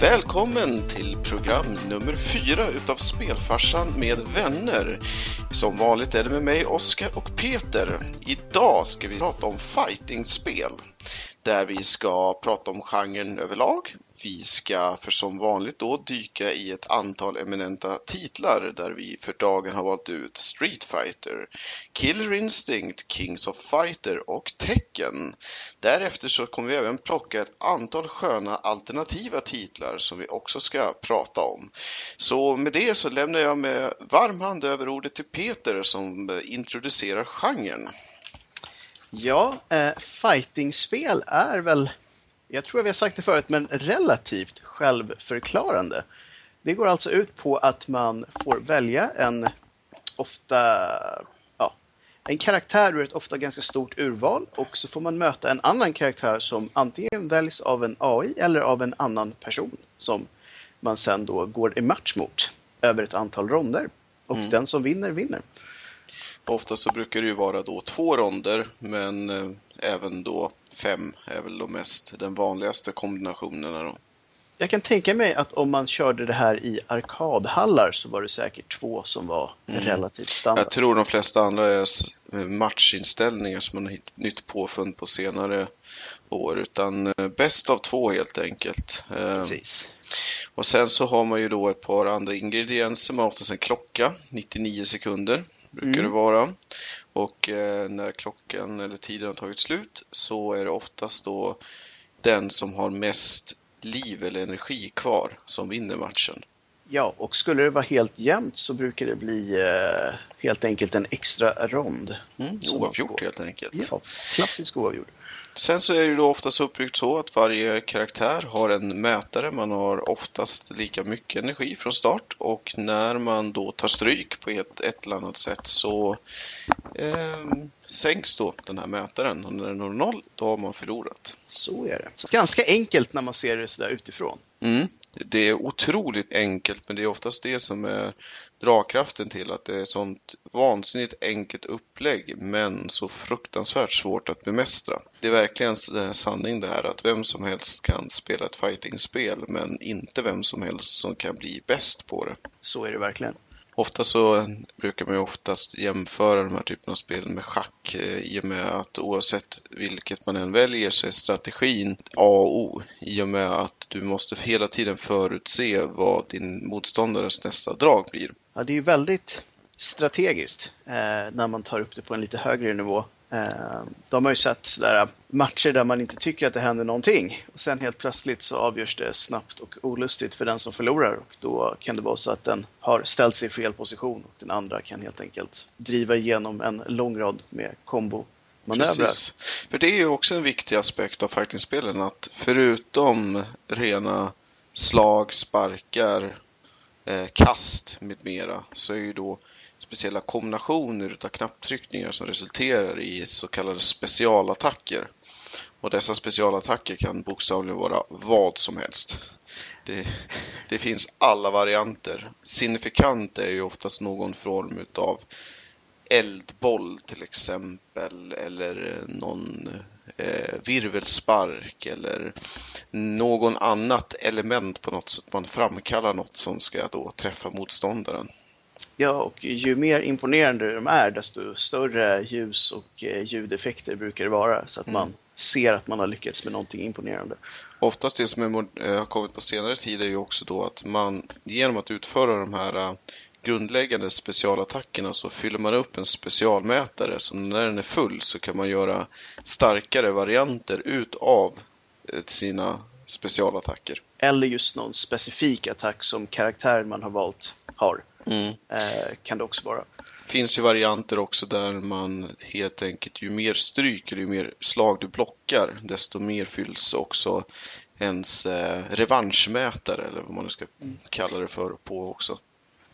Välkommen till program nummer fyra utav Spelfarsan med vänner. Som vanligt är det med mig, Oskar och Peter. Idag ska vi prata om fightingspel. Där vi ska prata om genren överlag. Vi ska för som vanligt då dyka i ett antal eminenta titlar där vi för dagen har valt ut Street Fighter, Killer Instinct, Kings of Fighter och Tekken. Därefter så kommer vi även plocka ett antal sköna alternativa titlar som vi också ska prata om. Så med det så lämnar jag med varm hand över ordet till Peter som eh, introducerar genren. Ja, eh, fightingspel är väl, jag tror vi har sagt det förut, men relativt självförklarande. Det går alltså ut på att man får välja en ofta ja, en karaktär ur ett ofta ganska stort urval och så får man möta en annan karaktär som antingen väljs av en AI eller av en annan person som man sen då går i match mot över ett antal ronder. Och mm. den som vinner, vinner. Ofta så brukar det ju vara då två ronder, men eh, även då fem är väl de mest den vanligaste kombinationerna. Då. Jag kan tänka mig att om man körde det här i arkadhallar så var det säkert två som var mm. relativt standard. Jag tror de flesta andra är matchinställningar som man har hittat nytt påfund på senare år, utan eh, bäst av två helt enkelt. Eh, Precis. Och sen så har man ju då ett par andra ingredienser. Man har oftast en klocka, 99 sekunder brukar mm. det vara. Och eh, när klockan eller tiden har tagit slut så är det oftast då den som har mest liv eller energi kvar som vinner matchen. Ja, och skulle det vara helt jämnt så brukar det bli eh, helt enkelt en extra rond. Mm, oavgjort helt enkelt. Ja, klassisk oavgjord. Sen så är det då oftast uppbyggt så att varje karaktär har en mätare. Man har oftast lika mycket energi från start och när man då tar stryk på ett, ett eller annat sätt så eh, sänks då den här mätaren och när den har noll då har man förlorat. Så är det. Ganska enkelt när man ser det sådär utifrån. Mm. Det är otroligt enkelt men det är oftast det som är dragkraften till att det är sånt vansinnigt enkelt upplägg men så fruktansvärt svårt att bemästra. Det är verkligen eh, sanning det här att vem som helst kan spela ett fightingspel men inte vem som helst som kan bli bäst på det. Så är det verkligen. Ofta så brukar man ju oftast jämföra de här typen av spel med schack eh, i och med att oavsett vilket man än väljer så är strategin A och O i och med att du måste hela tiden förutse vad din motståndares nästa drag blir. Ja, det är ju väldigt strategiskt eh, när man tar upp det på en lite högre nivå. Eh, de har ju sett sådär äh, matcher där man inte tycker att det händer någonting. Och sen helt plötsligt så avgörs det snabbt och olustigt för den som förlorar. Och då kan det vara så att den har ställt sig i fel position och den andra kan helt enkelt driva igenom en lång rad med kombo manövrar. Precis. För det är ju också en viktig aspekt av fightingspelen att förutom rena slag, sparkar, eh, kast med mera så är ju då speciella kombinationer av knapptryckningar som resulterar i så kallade specialattacker. Och dessa specialattacker kan bokstavligen vara vad som helst. Det, det finns alla varianter. Signifikant är ju oftast någon form av eldboll till exempel eller någon eh, virvelspark eller någon annat element på något sätt. Man framkallar något som ska då träffa motståndaren. Ja, och ju mer imponerande de är, desto större ljus och eh, ljudeffekter brukar det vara. Så att mm. man ser att man har lyckats med någonting imponerande. Oftast det som är, eh, har kommit på senare tid är ju också då att man genom att utföra de här uh, grundläggande specialattackerna så fyller man upp en specialmätare. Så när den är full så kan man göra starkare varianter utav sina specialattacker. Eller just någon specifik attack som karaktären man har valt har. Mm. Eh, kan det också vara. Det finns ju varianter också där man helt enkelt, ju mer stryk eller ju mer slag du blockar, desto mer fylls också ens eh, revanschmätare eller vad man nu ska mm. kalla det för på också.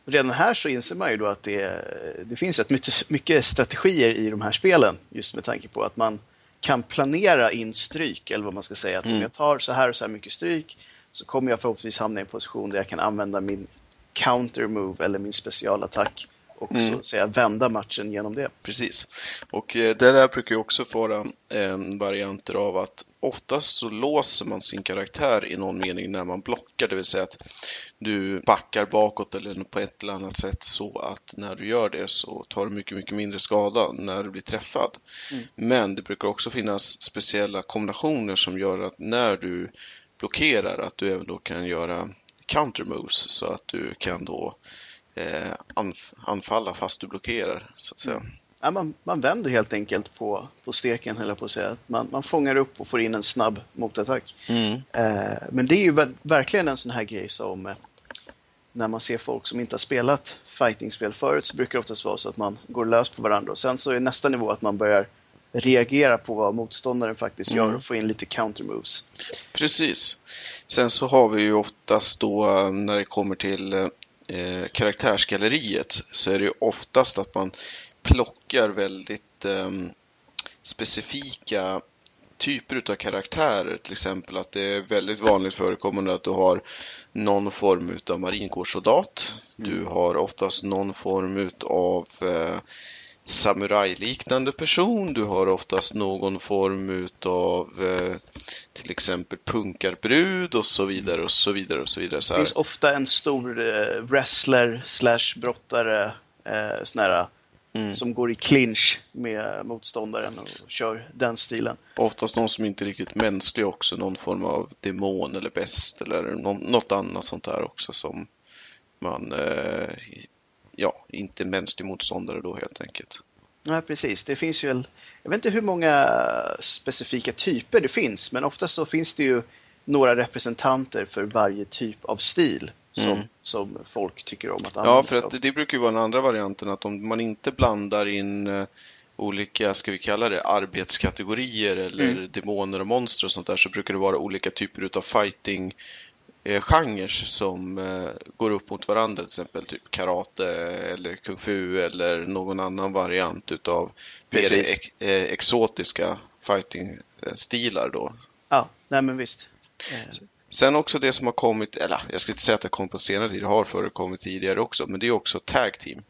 Redan här så inser man ju då att det, det finns rätt mycket, mycket strategier i de här spelen just med tanke på att man kan planera in stryk eller vad man ska säga. Att mm. om jag tar så här och så här mycket stryk så kommer jag förhoppningsvis hamna i en position där jag kan använda min counter move eller min specialattack och mm. så säga vända matchen genom det. Precis. Och eh, det där brukar ju också vara varianter av att oftast så låser man sin karaktär i någon mening när man blockar, det vill säga att du backar bakåt eller på ett eller annat sätt så att när du gör det så tar du mycket, mycket mindre skada när du blir träffad. Mm. Men det brukar också finnas speciella kombinationer som gör att när du blockerar att du även då kan göra counter moves så att du kan då eh, anf anfalla fast du blockerar så att säga. Mm. Ja, man, man vänder helt enkelt på, på steken, eller på att säga. Man, man fångar upp och får in en snabb motattack. Mm. Eh, men det är ju verkligen en sån här grej som eh, när man ser folk som inte har spelat fightingspel förut så brukar det oftast vara så att man går lös på varandra och sen så är nästa nivå att man börjar reagera på vad motståndaren faktiskt mm. gör och få in lite counter moves. Precis. Sen så har vi ju oftast då när det kommer till eh, karaktärsgalleriet så är det ju oftast att man plockar väldigt eh, specifika typer av karaktärer. Till exempel att det är väldigt vanligt förekommande att du har någon form av marinkårssoldat. Mm. Du har oftast någon form av eh, samurajliknande person. Du har oftast någon form av eh, till exempel punkarbrud och så vidare och så vidare och så vidare. Så det finns ofta en stor eh, wrestler slash brottare eh, sån här, mm. som går i clinch med motståndaren och kör den stilen. Oftast någon som inte är riktigt mänsklig också, någon form av demon eller bäst eller något annat sånt där också som man eh, ja, inte mänsklig motståndare då helt enkelt. Nej, precis. Det finns ju, jag vet inte hur många specifika typer det finns, men oftast så finns det ju några representanter för varje typ av stil som, mm. som folk tycker om att använda. Ja, för att det brukar ju vara den andra varianten, att om man inte blandar in uh, olika, ska vi kalla det, arbetskategorier eller mm. demoner och monster och sånt där, så brukar det vara olika typer utav fighting eh, genrer som eh, går upp mot varandra, till exempel typ karate eller kung fu eller någon annan variant utav mer ex eh, exotiska fighting-stilar då. Ja, nej men visst. Sen också det som har kommit, eller jag ska inte säga att det kommit på senare tid, det har förekommit tidigare också, men det är också tag team.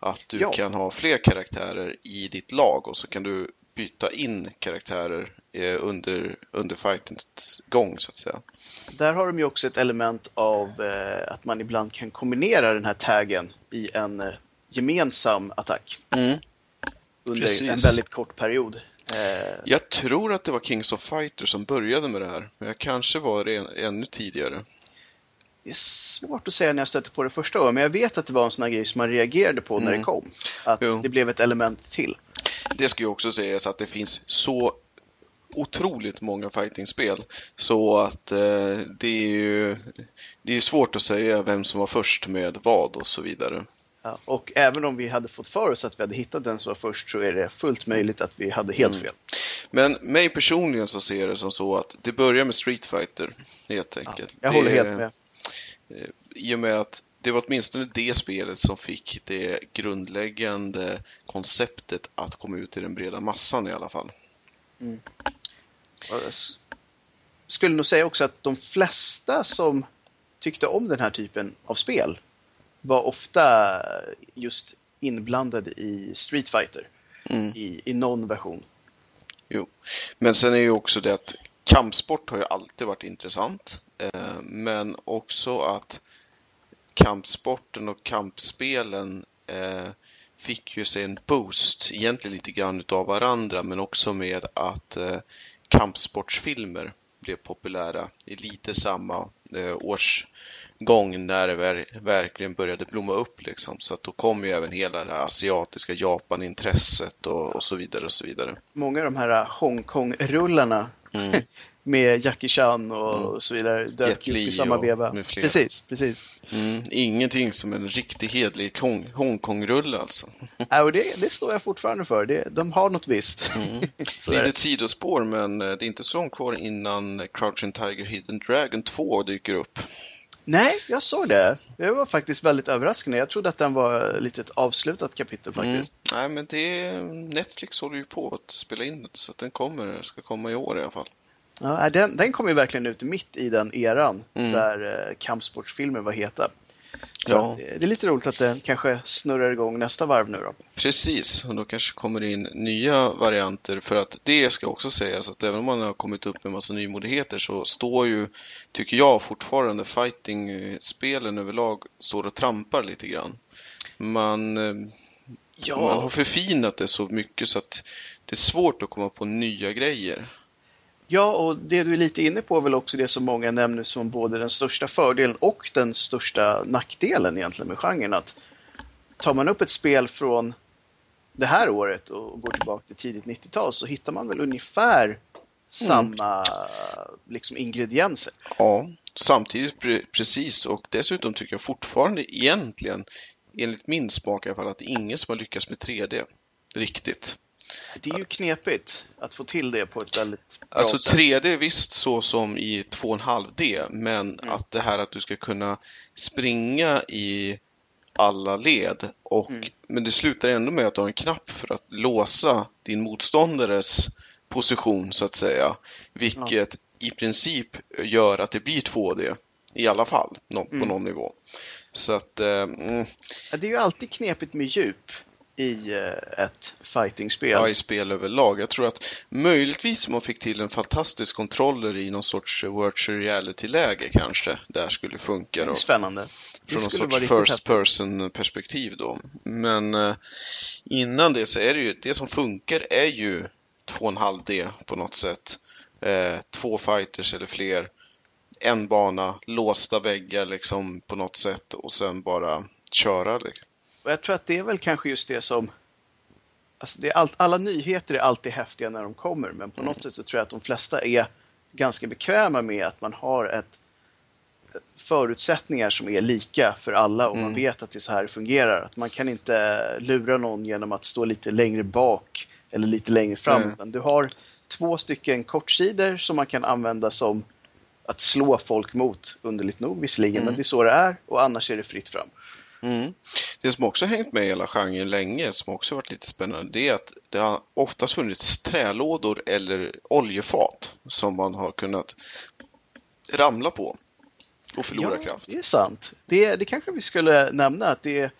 Att du ja. kan ha fler karaktärer i ditt lag och så kan du byta in karaktärer under, under fightens gång så att säga. Där har de ju också ett element av eh, att man ibland kan kombinera den här taggen i en eh, gemensam attack. Mm. Under Precis. en väldigt kort period. Eh, jag tror att det var Kings of Fighters som började med det här, men jag kanske var det ännu tidigare. Det är svårt att säga när jag stötte på det första gången, men jag vet att det var en sån här grej som man reagerade på mm. när det mm. kom. Att jo. det blev ett element till. Det ska ju också sägas att det finns så otroligt många fightingspel så att eh, det är ju det är svårt att säga vem som var först med vad och så vidare. Ja, och även om vi hade fått för oss att vi hade hittat den som var först så är det fullt möjligt att vi hade helt mm. fel. Men mig personligen så ser det som så att det börjar med Street Fighter helt enkelt. Ja, jag håller helt med. Eh, I och med att det var åtminstone det spelet som fick det grundläggande konceptet att komma ut till den breda massan i alla fall. Mm. Jag skulle nog säga också att de flesta som tyckte om den här typen av spel var ofta just inblandade i Street Fighter mm. i, i någon version. Jo, men sen är ju också det att kampsport har ju alltid varit intressant, eh, men också att kampsporten och kampspelen eh, fick ju sig en boost, egentligen lite grann utav varandra, men också med att eh, kampsportsfilmer blev populära i lite samma eh, årsgång när det ver verkligen började blomma upp. Liksom. Så att då kom ju även hela det asiatiska Japan-intresset och, och, så vidare och så vidare. Många av de här Hongkong-rullarna mm. med Jackie Chan och mm. så vidare dök upp i samma veva. Precis, precis. Mm, ingenting som en riktig hedlig Hongkong-rulle alltså. Ja, och det, det, står jag fortfarande för. Det, de har något visst. Mm. Litet sidospår, men eh, det är inte så långt kvar innan Crouching Tiger Hidden Dragon 2 dyker upp. Nej, jag såg det. Det var faktiskt väldigt överraskande. Jag trodde att den var lite ett avslutat kapitel mm. faktiskt. Mm. Nej, men det Netflix håller ju på att spela in den, så att den kommer, ska komma i år i alla fall. Ja, den, den kom ju verkligen ut mitt i den eran mm. där eh, kampsportsfilmer var heta. Så ja. det är lite roligt att den kanske snurrar igång nästa varv nu då. Precis, och då kanske kommer in nya varianter för att det ska också sägas att även om man har kommit upp med massa nymodigheter så står ju, tycker jag fortfarande, fighting-spelen överlag står och trampar lite grann. Man, eh, ja. man har förfinat det så mycket så att det är svårt att komma på nya grejer. Ja, och det du är lite inne på är väl också det som många nämner som både den största fördelen och den största nackdelen egentligen med genren. Att tar man upp ett spel från det här året och går tillbaka till tidigt 90-tal så hittar man väl ungefär mm. samma liksom, ingredienser. Ja, samtidigt pre precis och dessutom tycker jag fortfarande egentligen, enligt min smak i alla fall, att det är ingen som har lyckats med 3D riktigt. Det är ju knepigt att få till det på ett väldigt bra alltså, sätt. 3D visst så som i 2,5D, men mm. att det här att du ska kunna springa i alla led. Och, mm. Men det slutar ändå med att du har en knapp för att låsa din motståndares position så att säga. Vilket ja. i princip gör att det blir 2D i alla fall på mm. någon nivå. Så att, eh, mm. Det är ju alltid knepigt med djup i eh, ett fightingspel. Ja, i spel överlag. Jag tror att möjligtvis man fick till en fantastisk kontroller i någon sorts virtual reality-läge kanske. Där skulle funka. Då. Spännande. Från någon sorts first person perspektiv då. Men eh, innan det så är det ju, det som funkar är ju 2,5D på något sätt. Eh, två fighters eller fler. En bana, låsta väggar liksom på något sätt och sen bara köra. Liksom. Och jag tror att det är väl kanske just det som... Alltså det är all, alla nyheter är alltid häftiga när de kommer, men på mm. något sätt så tror jag att de flesta är ganska bekväma med att man har ett, förutsättningar som är lika för alla och mm. man vet att det är så här det fungerar. Att man kan inte lura någon genom att stå lite längre bak eller lite längre fram. Mm. Du har två stycken kortsidor som man kan använda som att slå folk mot, underligt nog visserligen, mm. men det är så det är och annars är det fritt fram. Mm. Det som också hängt med i hela genren länge, som också varit lite spännande, det är att det har oftast funnits trälådor eller oljefat som man har kunnat ramla på och förlora ja, kraft. det är sant. Det, det kanske vi skulle nämna att det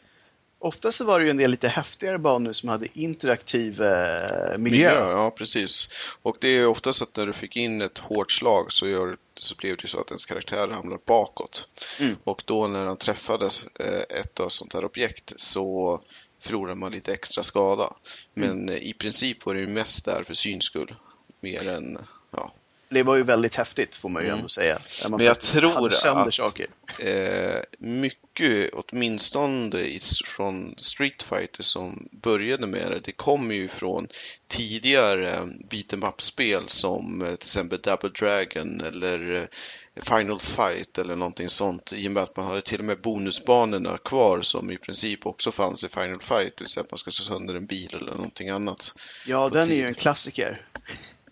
Oftast var det ju en del lite häftigare banor som hade interaktiv eh, miljö. miljö. Ja, precis. Och det är oftast att när du fick in ett hårt slag så, gör, så blev det så att ens karaktär ramlar bakåt. Mm. Och då när han träffade eh, ett av sånt här objekt så förlorar man lite extra skada. Men mm. i princip var det ju mest där för syns skull. Mer än ja, det var ju väldigt häftigt får man ju mm. ändå säga. Men jag tror att saker. Eh, mycket, åtminstone från Street Fighter som började med det, det kommer ju från tidigare beat'em up-spel som eh, till exempel Double Dragon eller eh, Final Fight eller någonting sånt i och med att man hade till och med bonusbanorna kvar som i princip också fanns i Final Fight, det vill säga att man ska slå sönder en bil eller någonting annat. Ja, den tid. är ju en klassiker.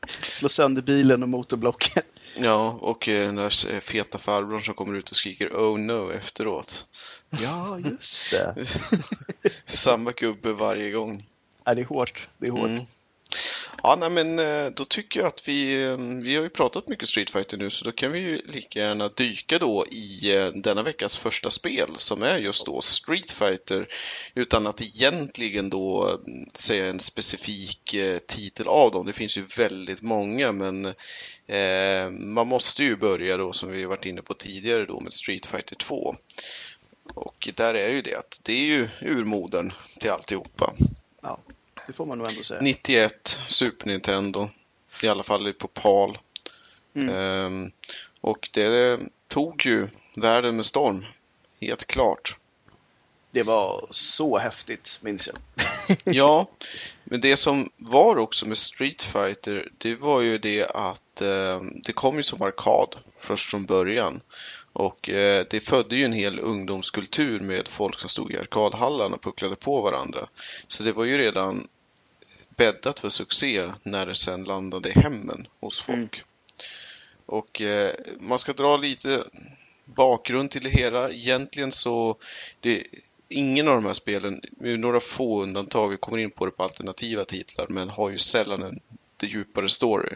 Slå sönder bilen och motorblocken. Ja, och eh, den där feta farbrorn som kommer ut och skriker Oh no efteråt. Ja, just det. Samma gubbe varje gång. Ja, det är hårt. Det är hårt. Mm. Ja, nej, men eh, då tycker jag att vi, eh, vi har ju pratat mycket Street Fighter nu så då kan vi ju lika gärna dyka då i eh, denna veckas första spel som är just då Street Fighter utan att egentligen då säga en specifik titel av dem. Det finns ju väldigt många men eh, man måste ju börja då som vi varit inne på tidigare då med Street Fighter 2. Och där är ju det att det är ju urmodern till alltihopa. Ja. Det får man nog ändå säga. 91, Super Nintendo. I alla fall på PAL. Mm. Ehm, och det tog ju världen med storm. Helt klart. Det var så häftigt, minns jag. ja, men det som var också med Street Fighter, det var ju det att eh, det kom ju som arkad först från början. Och eh, det födde ju en hel ungdomskultur med folk som stod i arkadhallarna och pucklade på varandra. Så det var ju redan bäddat för succé när det sen landade i hemmen hos folk. Mm. Och eh, man ska dra lite bakgrund till det hela. Egentligen så det, ingen av de här spelen, med några få undantag, kommer in på det på alternativa titlar, men har ju sällan en djupare story.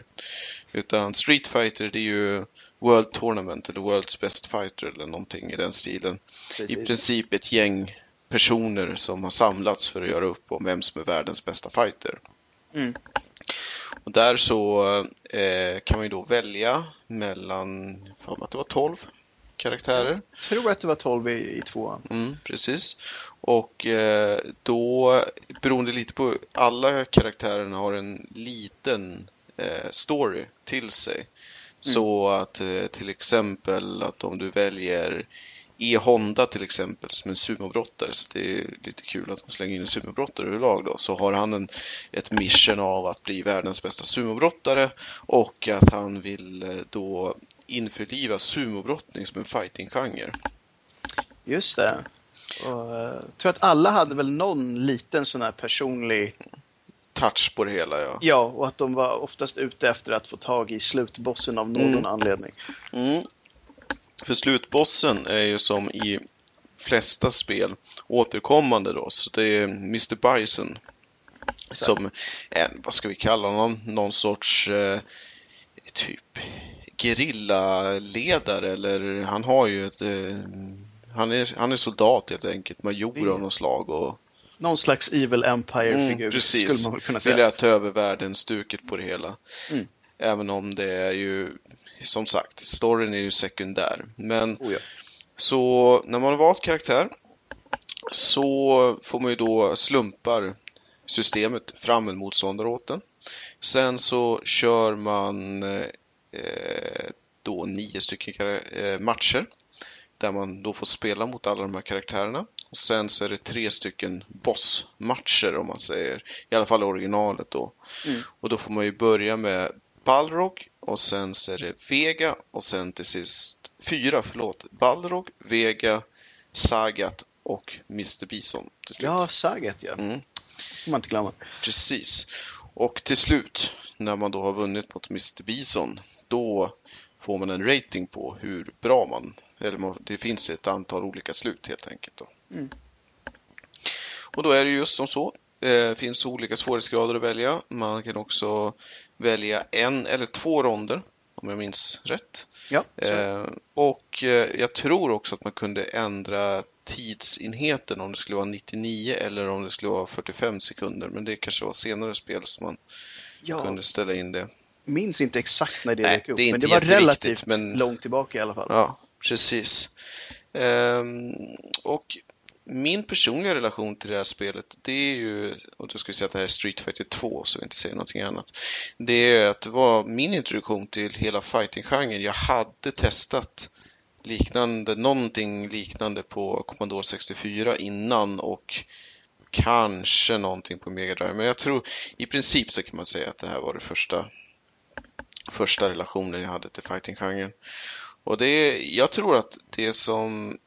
Utan Street Fighter det är ju World Tournament eller World's Best Fighter eller någonting i den stilen. Precis. I princip ett gäng personer som har samlats för att göra upp om vem som är världens bästa fighter. Mm. Och där så eh, kan man ju då välja mellan, för att det var 12 karaktärer. Jag tror att det var 12 i, i tvåan. Mm, precis. Och eh, då, beroende lite på, alla karaktärerna har en liten eh, story till sig. Så att eh, till exempel att om du väljer E Honda till exempel som en sumobrottare, så det är lite kul att de slänger in en sumobrottare överlag då, så har han en, ett mission av att bli världens bästa sumobrottare och att han vill eh, då införliva sumobrottning som en fighting-genre. Just det. Och, eh, jag tror att alla hade väl någon liten sån här personlig... Touch på det hela ja. Ja, och att de var oftast ute efter att få tag i slutbossen av någon Mm. anledning. Mm. För slutbossen är ju som i flesta spel återkommande då, så det är Mr Bison. Som en, vad ska vi kalla honom, någon sorts eh, typ gerillaledare eller han har ju ett eh, han är, han är soldat helt enkelt, major av något slag och Någon slags Evil Empire-figur Mm, precis. skulle man väl kunna vill säga. att ta över världen, stuket på det hela. Mm. Även om det är ju, som sagt, storyn är ju sekundär. Men Oh, ja. så när man har valt karaktär så får man ju då slumpar systemet fram en motståndare åt den. Sen så kör man eh, då nio stycken eh, matcher där man då får spela mot alla de här karaktärerna. Och sen så är det tre stycken bossmatcher om man säger, i alla fall originalet då. Mm. Och då får man ju börja med Balrog och sen så är det Vega och sen till sist fyra, förlåt, Balrog, Vega, Sagat och Mr Bison till slut. Ja, Sagat ja. Mm, får man inte glömma. precis. Och till slut, när man då har vunnit mot Mr Bison, då får man en rating på hur bra man, eller det finns ett antal olika slut helt enkelt. Då. Mm. Och då är det just som så, det finns olika svårighetsgrader att välja. Man kan också välja en eller två ronder, om jag minns rätt. Ja. Eh, och eh, jag tror också att man kunde ändra tidsenheten om det skulle vara 99 eller om det skulle vara 45 sekunder. Men det kanske var senare spel som man ja. kunde ställa in det. minns inte exakt när det Nej, dök upp, det men det var relativt men- långt tillbaka i alla fall. Ja, precis. Ehm, och min personliga relation till det här spelet, det är ju, och då ska vi säga att det här är Street Fighter 2 så vi inte säger någonting annat. Det är att det var min introduktion till hela fighting-genren. Jag hade testat liknande, någonting liknande på Commodore 64 innan och kanske någonting på Mega Drive. Men jag tror i princip så kan man säga att det här var det första, första relationen jag hade till fighting-genren. Och det, jag tror att det som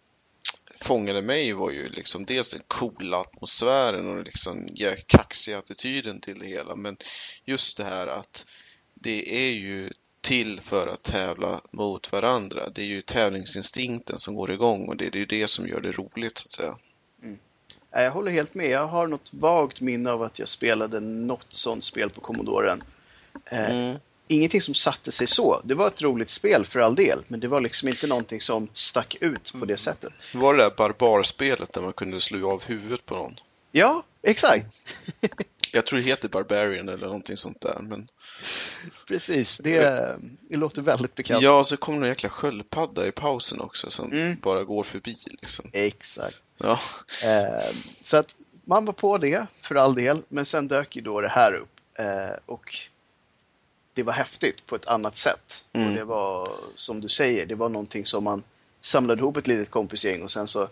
fångade mig var ju liksom dels den coola atmosfären och liksom kaxiga attityden till det hela. Men just det här att det är ju till för att tävla mot varandra. Det är ju tävlingsinstinkten som går igång och det, det är ju det som gör det roligt så att säga. Nej, Jag håller helt med. Jag har något vagt minne av att jag spelade något sånt spel på Commodoren. Eh, Mm. Ingenting som satte sig så. Det var ett roligt spel för all del, men det var liksom inte någonting som stack ut på det sättet. Var det där barbarspelet där man kunde slå av huvudet på någon? Ja, exakt. Jag tror det heter Barbarian eller någonting sånt där. Men... Precis. Det, det låter väldigt bekant. Ja, så kommer någon jäkla sköldpadda i pausen också som Mm. bara går förbi liksom. Exakt. Ja. Eh, så att man var på det för all del, men sen dök ju då det här upp. Eh, och det var häftigt på ett annat sätt. Mm. Och det var, som du säger, det var någonting som man samlade ihop ett litet kompisgäng och sen så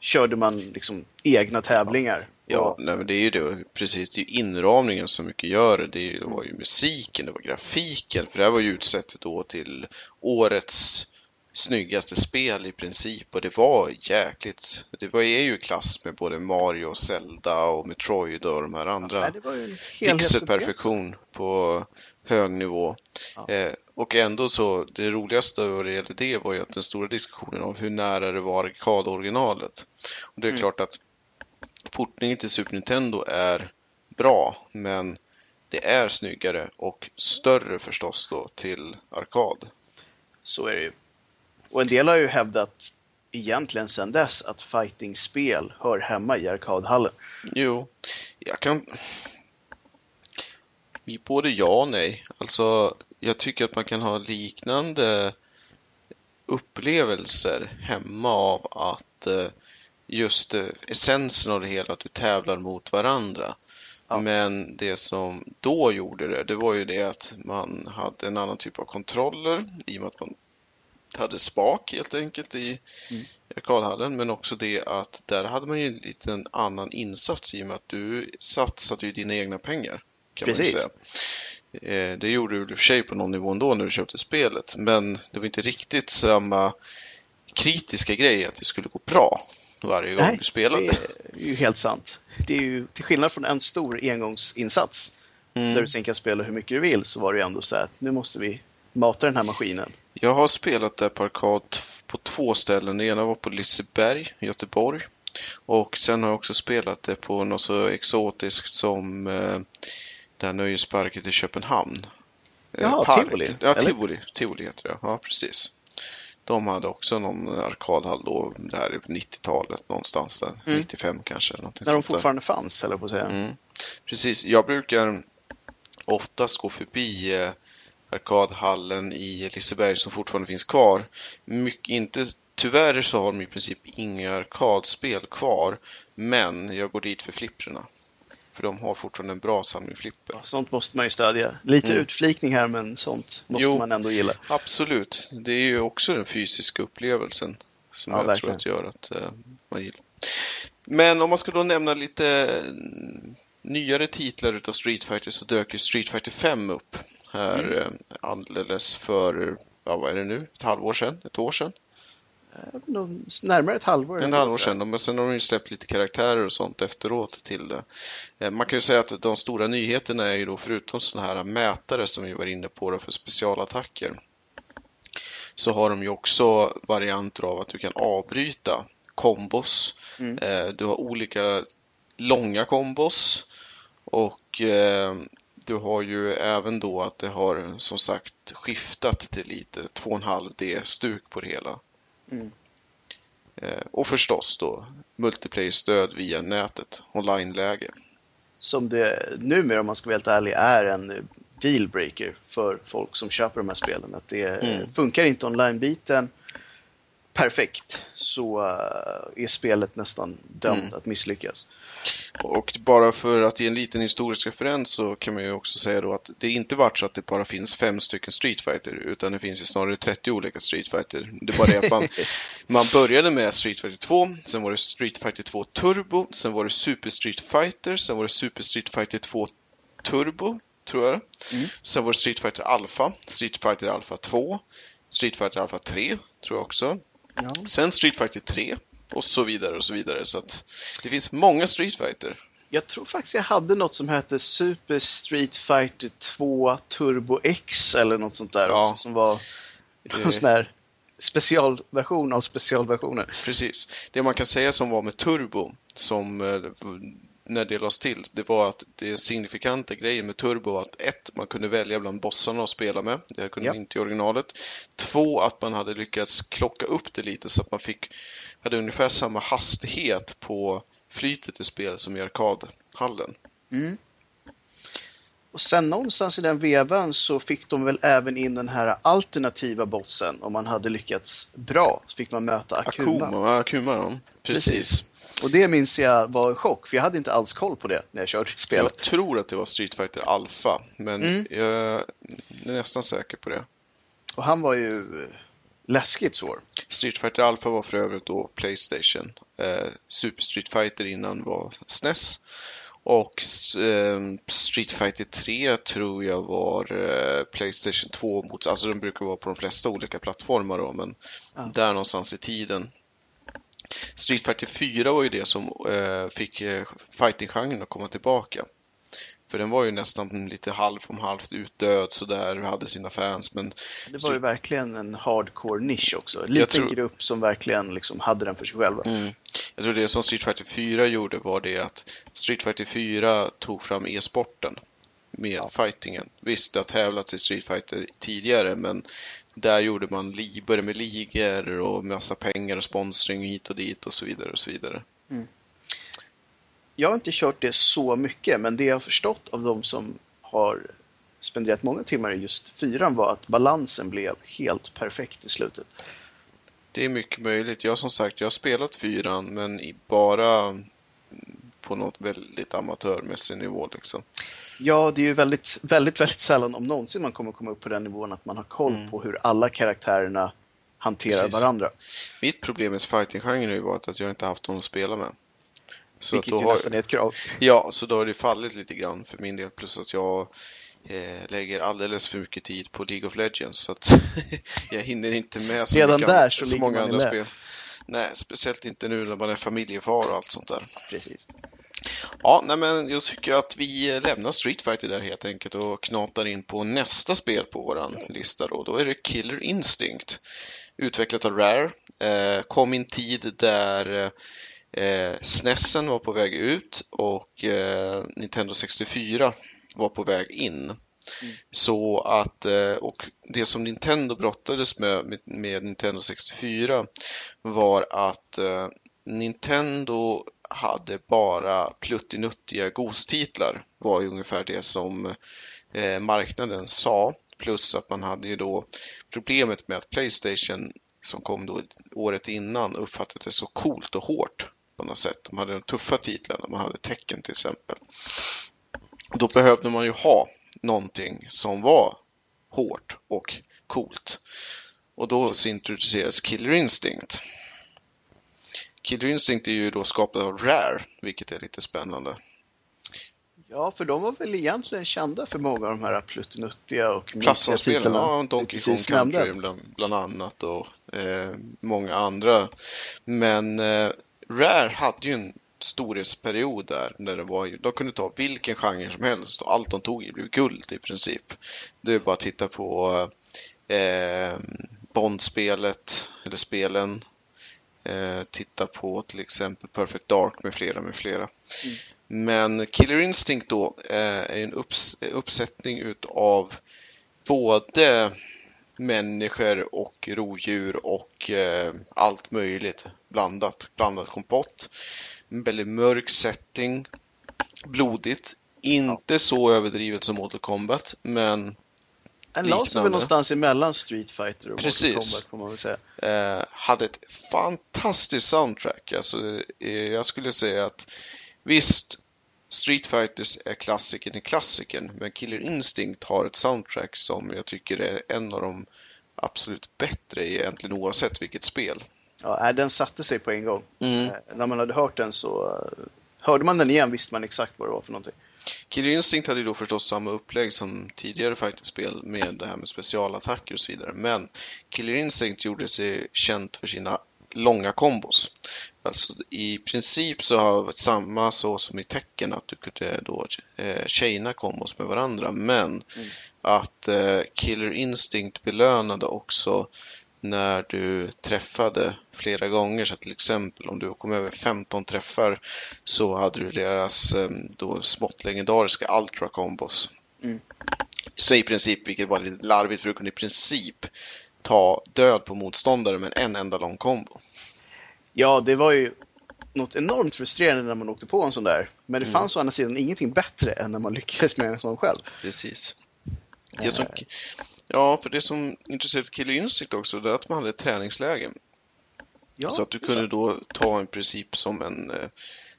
körde man liksom egna tävlingar. Ja, Och, nej, men det är ju det, precis. Det är ju inramningen som mycket gör det. Det ju- det var ju musiken, det var grafiken. För det här var ju utsett då till årets snyggaste spel i princip. Och det var jäkligt. Det var är ju klass med både Mario, Zelda och Metroid och de här andra. nej, det var ju en helhetsupplevelse. Pixelperfektion på hög nivå. Ja. Eh, och ändå så, det roligaste vad det gällde det var ju att den stora diskussionen om hur nära det var arkadoriginalet. Och det är Mm. klart att portningen till Super Nintendo är bra, men det är snyggare och större förstås då till arkad. Så är det ju. Och en del har ju hävdat egentligen sedan dess att fightingspel hör hemma i arkadhallen. Jo, jag kan... Både ja och nej. Alltså, jag tycker att man kan ha liknande upplevelser hemma av att eh, just eh, essensen av det hela, att du tävlar mot varandra. Ja. Men det som då gjorde det, det var ju det att man hade en annan typ av kontroller i och med att man hade spak helt enkelt i mm. arkadhallen. Men också det att där hade man ju en liten annan insats i och med att du satsade ju dina egna pengar. Kan Precis. Man säga. Eh, det gjorde du i och för sig på någon nivå ändå när du köpte spelet. Men det var inte riktigt samma kritiska grej att det skulle gå bra varje gång Nej, du spelade. Det är ju helt sant. Det är ju till skillnad från en stor engångsinsats mm. där du sen kan spela hur mycket du vill så var det ju ändå så att nu måste vi mata den här maskinen. Jag har spelat där på arkad på två ställen. Det ena var på Liseberg i Göteborg. Och sen har jag också spelat det på något så exotiskt som eh, det här nöjesparket i Köpenhamn. Eh, Jaha, Tivoli? Ja, Tivoli, Tivoli heter det. Ja, precis. De hade också någon arkadhall då, på 90-talet någonstans där, mm. 95 kanske. När de fortfarande där. fanns, eller på att säga. Mm. Precis, jag brukar oftast gå förbi eh, arkadhallen i Liseberg som fortfarande finns kvar. Mycket, inte, tyvärr så har de i princip inga arkadspel kvar, men jag går dit för flipprarna. För de har fortfarande en bra samling flipper. Sånt måste man ju stödja. Lite mm. utflikning här men sånt måste jo, man ändå gilla. Absolut. Det är ju också den fysiska upplevelsen som ja, jag verkligen. tror att gör att uh, man gillar. Men om man ska då nämna lite mm, nyare titlar utav Street Fighter så dök ju Street Fighter 5 upp här mm. Eh, alldeles för, ja vad är det nu, ett halvår sedan, ett år sedan? Närmare ett halvår. En halvår sedan, men sen har de ju släppt lite karaktärer och sånt efteråt till det. Eh, man kan ju säga att de stora nyheterna är ju då förutom sådana här mätare som vi var inne på för specialattacker så har de ju också varianter av att du kan avbryta kombos. Mm. Eh, du har olika långa kombos och eh, du har ju även då att det har som sagt skiftat till lite 2,5D-stuk på det hela. Mm. Eh, och förstås då multiplayer-stöd via nätet, online-läge. Som det numera, om man ska vara helt ärlig, är en dealbreaker för folk som köper de här spelen. Att det mm. funkar inte online-biten perfekt så eh, är spelet nästan dömt mm. att misslyckas. Och bara för att ge en liten historisk referens så kan man ju också säga då att det inte varit så att det bara finns fem stycken Street Fighter utan det finns ju snarare 30 olika Street Fighter. Det bara det att man, man började med Street Fighter 2, sen var det Street Fighter 2 Turbo, sen var det Super Street Fighter, sen var det Super Street Fighter 2 Turbo, tror jag. Mm. Sen var det Street Fighter Alpha, Street Fighter Alpha 2, Street Fighter Alpha 3, tror jag också. Ja. Sen Street Fighter 3, och så vidare och så vidare. Så att det finns många Street Fighter. Jag tror faktiskt jag hade något som hette Super Street Fighter 2 Turbo X eller något sånt där ja. också som var en sån här specialversion av specialversioner. Precis. Det man kan säga som var med Turbo som eh, när det lades till, det var att det signifikanta grejen med Turbo var att ett, man kunde välja bland bossarna att spela med. Det kunde ja. man inte i originalet. Två, att man hade lyckats klocka upp det lite så att man fick, hade ungefär samma hastighet på flytet i spelet som i arkadhallen. Mm. Och sen någonstans i den vevan så fick de väl även in den här alternativa bossen. Om man hade lyckats bra så fick man möta Akuma. Akuma, Akuma ja. Precis. Precis. Och det minns jag var en chock, för jag hade inte alls koll på det när jag körde spelet. Jag tror att det var Street Fighter Alpha, men mm. jag är nästan säker på det. Och han var ju eh, läskigt svår. Street Fighter Alpha var för övrigt då Playstation. Eh, Super Street Fighter innan var SNES. Och eh, Street Fighter 3 tror jag var eh, Playstation 2 mot, alltså den brukar vara på de flesta olika plattformar då, men ja. där någonstans i tiden Street Fighter 4 var ju det som eh, fick eh, fighting-genren att komma tillbaka. För den var ju nästan lite halv om halvt utdöd sådär och hade sina fans. Men det var ju verkligen en hardcore nisch också. En liten tror... grupp som verkligen liksom hade den för sig själva. Mm. Jag tror det som Street Fighter 4 gjorde var det att Street Fighter 4 tog fram e-sporten med Ja. fightingen. Visst, det har tävlats i Street Fighter tidigare, men där gjorde man li- började med ligor och massa pengar och sponsring hit och dit och så vidare och så vidare. Jag har inte kört det så mycket, men det jag har förstått av de som har spenderat många timmar i just fyran var att balansen blev helt perfekt i slutet. Det är mycket möjligt. Jag som sagt, jag har spelat fyran, men bara på något väldigt amatörmässig nivå liksom. Ja, det är ju väldigt, väldigt, väldigt sällan om någonsin man kommer komma upp på den nivån att man har koll Mm. på hur alla karaktärerna hanterar Precis. varandra. Mitt problem med fighting-genren har ju varit att jag inte haft någon att spela med. Så att vilket då ju har, nästan är ett krav. Ja, så då har det fallit lite grann för min del. Plus att jag eh, lägger alldeles för mycket tid på League of Legends. Så att jag hinner inte med så, Redan mycket, där så så många andra spel. Nej, speciellt inte nu när man är familjefar och allt sånt där. Precis. Ja, nej men jag tycker att vi lämnar Street Fighter där helt enkelt och knatar in på nästa spel på våran lista då. Då är det Killer Instinct. Utvecklat av Rare. Eh, kom i en tid där eh, SNESen var på väg ut och eh, Nintendo 64 var på väg in. Så att, eh, och det som Nintendo brottades med, med, med Nintendo 64 var att eh, Nintendo hade bara pluttinuttiga gostitlar var ju ungefär det som eh, marknaden sa. Plus att man hade ju då problemet med att Playstation som kom då året innan uppfattades så coolt och hårt på något sätt. De hade de tuffa titlarna, man hade tecken till exempel. Då behövde man ju ha någonting som var hårt och coolt. Och då så introducerades Killer Instinct. Killer Instinct är ju då skapad av Rare, vilket är lite spännande. Ja, för de var väl egentligen kända för många av de här pluttinuttiga och mysiga titlarna ja, Donkey Kong Country bland, bland annat och eh, många andra. Men eh, Rare hade ju en storhetsperiod där, där det var, de kunde ta vilken genre som helst och allt de tog blev guld i princip. Det är bara att titta på eh, Bond-spelet, eller spelen. Eh, titta på till exempel Perfect Dark med flera, med flera. Mm. Men Killer Instinct då eh, är en upps uppsättning utav både människor och rovdjur och eh, allt möjligt blandat. Blandat kompott. En väldigt mörk setting. Blodigt. Inte så överdrivet som Mortal Kombat, men Den la sig väl någonstans emellan Street Fighter och Precis. Mortal Kombat får man väl säga. eh, hade ett fantastiskt soundtrack. Alltså, eh, jag skulle säga att visst, Street Fighters är klassikern i klassikern, men Killer Instinct har ett soundtrack som jag tycker är en av de absolut bättre egentligen oavsett vilket spel. Ja, den satte sig på en gång. Mm. Eh, När man hade hört den så eh, hörde man den igen visste man exakt vad det var för någonting. Killer Instinct hade ju då förstås samma upplägg som tidigare fighterspel med det här med specialattacker och så vidare. Men Killer Instinct gjorde sig känt för sina långa kombos. Alltså i princip så har det samma så som i tecken att du kunde då eh, chaina kombos med varandra. Men Mm. att eh, Killer Instinct belönade också när du träffade flera gånger. Så till exempel om du kom över 15 träffar så hade du deras eh, då smått legendariska Ultra Combos. Mm. Så i princip, vilket var lite larvigt, för du kunde i princip ta död på motståndare med en enda lång kombo. Ja, det var ju något enormt frustrerande när man åkte på en sån där. Men det Mm. fanns å andra sidan ingenting bättre än när man lyckades med en sån själv. Precis. Det som, ja, för det som intresserade Killer Instinct också, det är att man hade ett träningsläge. Ja, så att du kunde då ta en princip som en eh,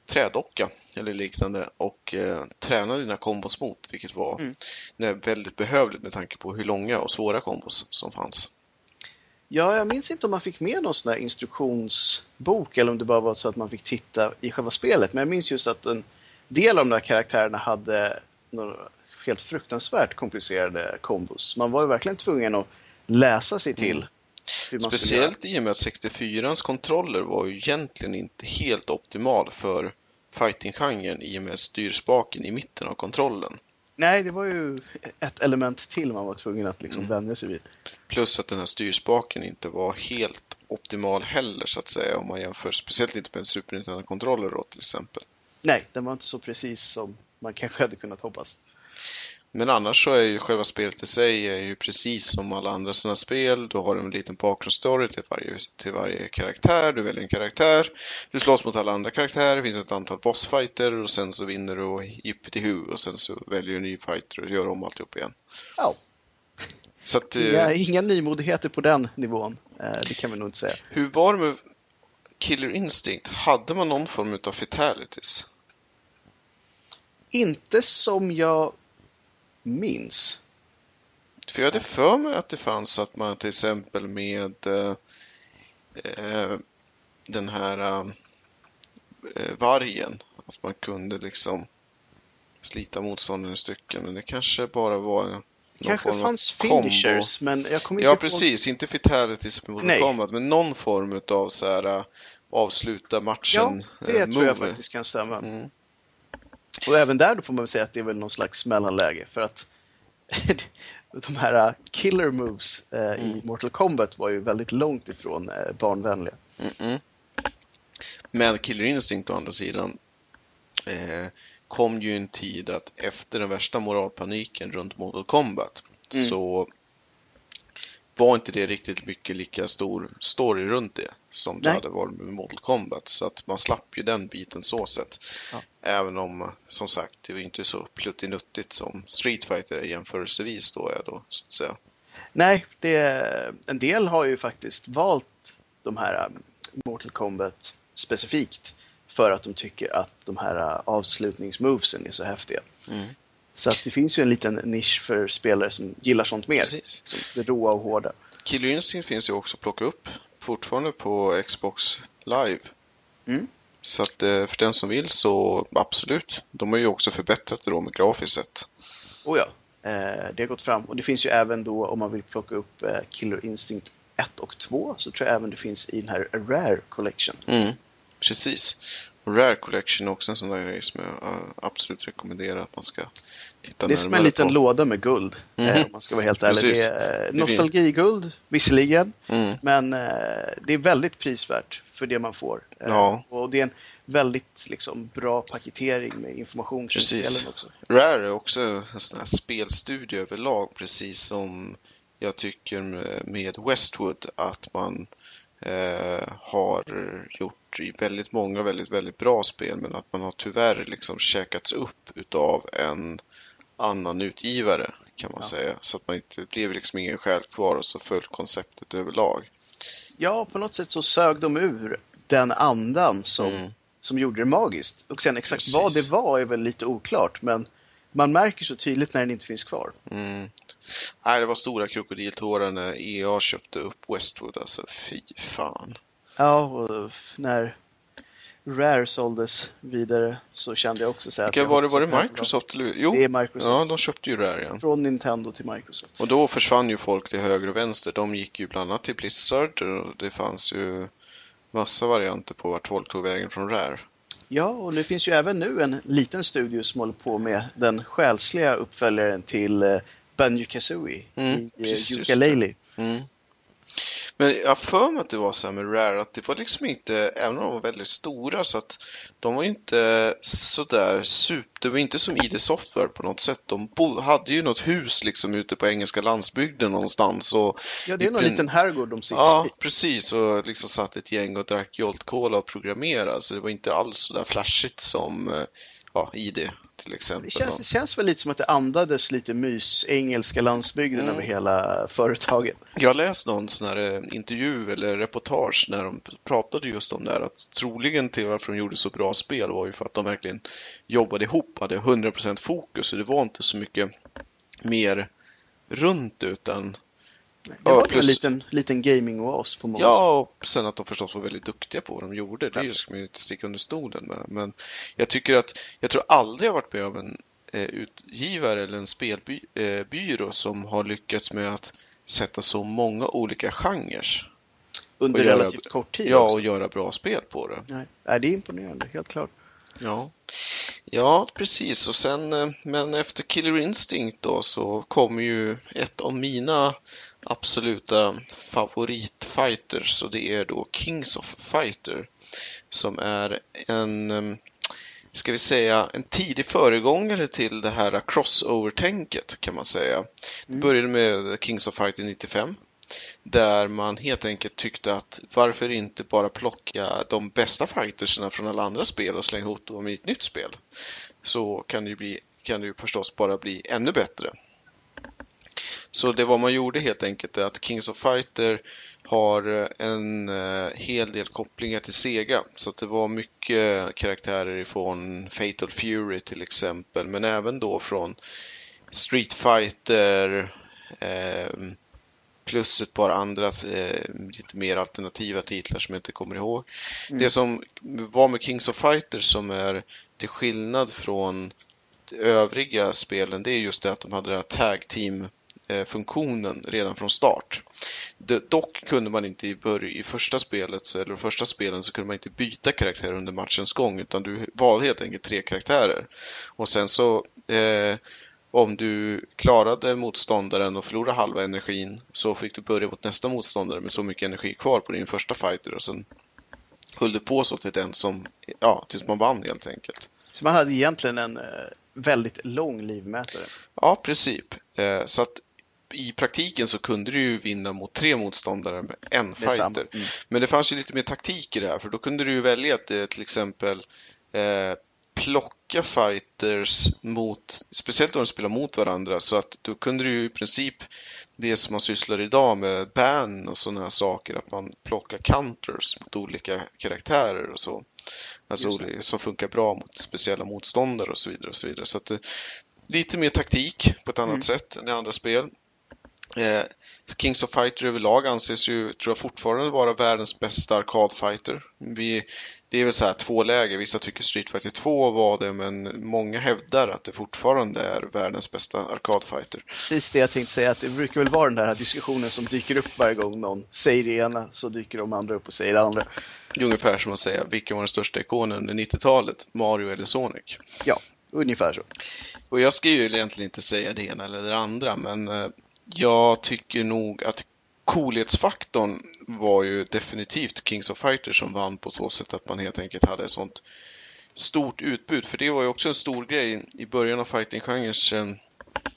trädocka eller liknande och eh, träna dina kombos mot, vilket var Mm. väldigt behövligt med tanke på hur långa och svåra kombos som fanns. Ja, jag minns inte om man fick med någon sån där instruktionsbok eller om det bara var så att man fick titta i själva spelet. Men jag minns just att en del av de där karaktärerna hade några helt fruktansvärt komplicerade kombos. Man var ju verkligen tvungen att läsa sig till Mm. Speciellt i och med att 64ans kontroller var ju egentligen inte helt optimal för fighting-genren i och med styrspaken i mitten av kontrollen. Nej, det var ju ett element till man var tvungen att liksom Mm. vänja sig vid. Plus att den här styrspaken inte var helt optimal heller så att säga om man jämför, speciellt inte med en Super Nintendo-kontroller då till exempel. Nej, den var inte så precis som man kanske hade kunnat hoppas. Men annars så är ju själva spelet i sig är ju precis som alla andra sådana spel. Du har en liten bakgrundsstory till varje, till varje karaktär. Du väljer en karaktär. Du slåss mot alla andra karaktärer. Det finns ett antal bossfighter och sen så vinner du och hu och sen så väljer du en ny fighter och gör om alltihop igen. Ja. Så att, Inga, eh, inga nymodigheter på den nivån. Eh, Det kan vi nog inte säga. hur var det med Killer Instinct? Hade man någon form av fatalities? Inte som jag minns. För jag hade för mig att det fanns att man till exempel med eh, eh, den här eh, vargen, att man kunde liksom slita motståndaren i stycken. Men det kanske bara var någon kanske form av fanns finishers, men jag kommer inte Ja, precis. Inte fatalities Nej. Kombat, men någon form av så här äh, avsluta Ja, matchen det äh, tror jag faktiskt kan stämma. Mm. Och även där då får man väl säga att det är väl någon slags mellanläge. För att de här uh, killer moves eh, i Mm. Mortal Kombat var ju väldigt långt ifrån eh, barnvänliga. Mm-mm. Men Killer Instinct å andra sidan eh, kom ju en tid att efter den värsta moralpaniken runt Mortal Kombat Mm. så var inte det riktigt mycket lika stor story runt det som det Nej. hade varit med Mortal Kombat. Så att man slapp ju den biten så sett. Ja. Även om, som sagt, det var inte så pluttinuttigt som Street Fighter är jämförelsevis då är då, så att säga. Nej, det, en del har ju faktiskt valt de här um, Mortal Kombat specifikt för att de tycker att de här uh, avslutningsmovesen är så häftiga. Mm. Så att det finns ju en liten nisch för spelare som gillar sånt mer. Precis. Som det råa och hårda. Killer Instinct finns ju också att plocka upp fortfarande på Xbox Live. Mm. Så att eh, för den som vill så absolut. De har ju också förbättrat det då med grafiskt sett. Oh ja, eh, det har gått fram. Och det finns ju även då om man vill plocka upp eh, Killer Instinct 1 och 2 så tror jag även det finns i den här Rare Collection. Mm. Precis. Rare Collection är också en sån där grej som jag eh, absolut rekommenderar att man ska titta Det är som en närmare liten på. låda med guld, Mhm. eh, om man ska vara helt ärlig. Precis. Det är eh, nostalgiguld, visserligen, Mm. men det är väldigt prisvärt för det man får. Ja. Och det är en väldigt liksom, bra paketering med information kring spelen också. Rare är också en sån här spelstudio överlag, precis som jag tycker med- med Westwood att man eh, har gjort i väldigt många väldigt, väldigt bra spel, men att man har tyvärr liksom käkats upp utav en annan utgivare kan man Ja. säga. Så att man inte det blev liksom ingen själ kvar och så föll konceptet överlag. Ja, på något sätt så sög de ur den andan som, Mm. som gjorde det magiskt. Och sen exakt Precis. vad det var är väl lite oklart, men man märker så tydligt när den inte finns kvar. Mm. Nej, det var stora krokodiltårar när EA köpte upp Westwood, alltså fy fan. Ja, och när Rare såldes vidare så kände jag också så här att Vilka var det? Var det Microsoft? Eller? Jo, Det är Microsoft. ja, de köpte ju Rare igen. Från Nintendo till Microsoft. Och då försvann ju folk till höger och vänster. De gick ju bland annat till Blizzard och det fanns ju massa varianter på vart folk tog vägen från Rare. Ja, och det finns ju även nu en liten studio som håller på med den själsliga uppföljaren till uh, Banjo-Kazooie Mm, i uh, just Yooka-Laylee. Mm. Men jag har för mig att det var så här med Rare att det var liksom inte, även om de var väldigt stora, så att de var inte sådär super, det var inte som ID Software på något sätt. De bo, hade ju något hus liksom ute på engelska landsbygden någonstans och Ja, det är någon liten herrgård de sitter Ja, i. precis. Och liksom satt ett gäng och drack Jolt Cola och programmerade. Så det var inte alls så där flashigt som ja, ID till exempel. Det känns, det känns väl lite som att det andades lite mys engelska landsbygden Mm. över hela företaget. Jag har läst någon sån här eh, intervju eller reportage när de pratade just om det här att troligen till varför de gjorde så bra spel var ju för att de verkligen jobbade ihop, hade 100% fokus. Så det var inte så mycket mer runt utan Det Ja, var plus- en liten, liten gaming-oas på många. Ja, och sen att de förstås var väldigt duktiga på vad de gjorde. Det ska man ju inte sticka under stolen med. Men jag tycker att, jag tror aldrig jag varit med om en eh, utgivare eller en spelbyrå som har lyckats med att sätta så många olika genrer. Under göra- relativt kort tid Ja, också. och göra bra spel på det. Nej. Nej, det är imponerande, helt klart. Ja, ja precis. Och sen, eh, men efter Killer Instinct då så kommer ju ett av mina absoluta favoritfighters och det är då Kings of Fighter som är en, ska vi säga, en tidig föregångare till det här crossover-tänket kan man säga. Det började med Kings of Fighting 95 där man helt enkelt tyckte att varför inte bara plocka de bästa fightersna från alla andra spel och slänga ihop dem i ett nytt spel. Så kan det ju, bli, kan det ju förstås bara bli ännu bättre. Så det vad man gjorde helt enkelt är att Kings of Fighter har en eh, hel del kopplingar till Sega. Så att det var mycket karaktärer ifrån Fatal Fury till exempel, men även då från Street Fighter, eh, plus ett par andra eh, lite mer alternativa titlar som jag inte kommer ihåg. Mm. Det som var med Kings of Fighters som är till skillnad från övriga spelen, det är just det att de hade det här tag team funktionen redan från start. Dock kunde man inte i, i första spelet, eller första spelen, så kunde man inte byta karaktär under matchens gång, utan du valde helt enkelt tre karaktärer. Och sen så eh, om du klarade motståndaren och förlorade halva energin så fick du börja mot nästa motståndare med så mycket energi kvar på din första fighter och sen höll du på så till den som, ja, tills man vann helt enkelt. Så man hade egentligen en eh, väldigt lång livmätare? Ja, princip. Eh, så att i praktiken så kunde du ju vinna mot tre motståndare med en fighter. Mm. Men det fanns ju lite mer taktik i det här, för då kunde du ju välja att eh, till exempel eh, plocka fighters mot, speciellt om de spelar mot varandra, så att då kunde du ju i princip det som man sysslar idag med ban och sådana här saker, att man plockar counters mot olika karaktärer och så. Alltså som funkar bra mot speciella motståndare och så vidare. Och så vidare. Så att, eh, lite mer taktik på ett annat mm. sätt än i andra spel. Eh, Kings of Fighter överlag anses ju, tror jag, fortfarande vara världens bästa arkadfighter. Vi, det är väl så här två läger. Vissa tycker Street Fighter 2 var det, men många hävdar att det fortfarande är världens bästa arkadfighter. Precis det jag tänkte säga, att det brukar väl vara den där diskussionen som dyker upp varje gång någon säger det ena, så dyker de andra upp och säger det andra. Ungefär som att säga, vilken var den största ikonen under 90-talet? Mario eller Sonic? Ja, ungefär så. Och jag ska ju egentligen inte säga det ena eller det andra, men eh, jag tycker nog att coolhetsfaktorn var ju definitivt Kings of Fighters som vann på så sätt att man helt enkelt hade ett sånt stort utbud. För det var ju också en stor grej i början av fighting-genrens eh,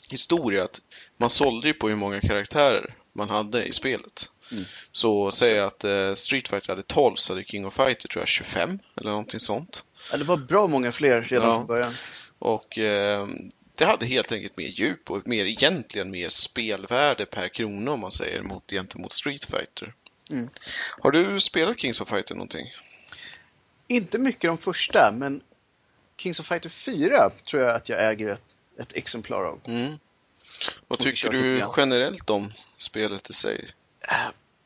historia att man sålde ju på hur många karaktärer man hade i spelet. Mm. Så säg att eh, Street Fighter hade 12 så hade King of Fighter tror jag 25 eller någonting sånt. Ja, det var bra många fler redan ja. från början. Och eh, det hade helt enkelt mer djup och mer, egentligen mer spelvärde per krona om man säger mot, gentemot Street Fighter. Mm. Har du spelat Kings of Fighter någonting? Inte mycket de första, men Kings of Fighter 4 tror jag att jag äger ett, ett exemplar av. Mm. Vad tycker du generellt om spelet i sig? Eh,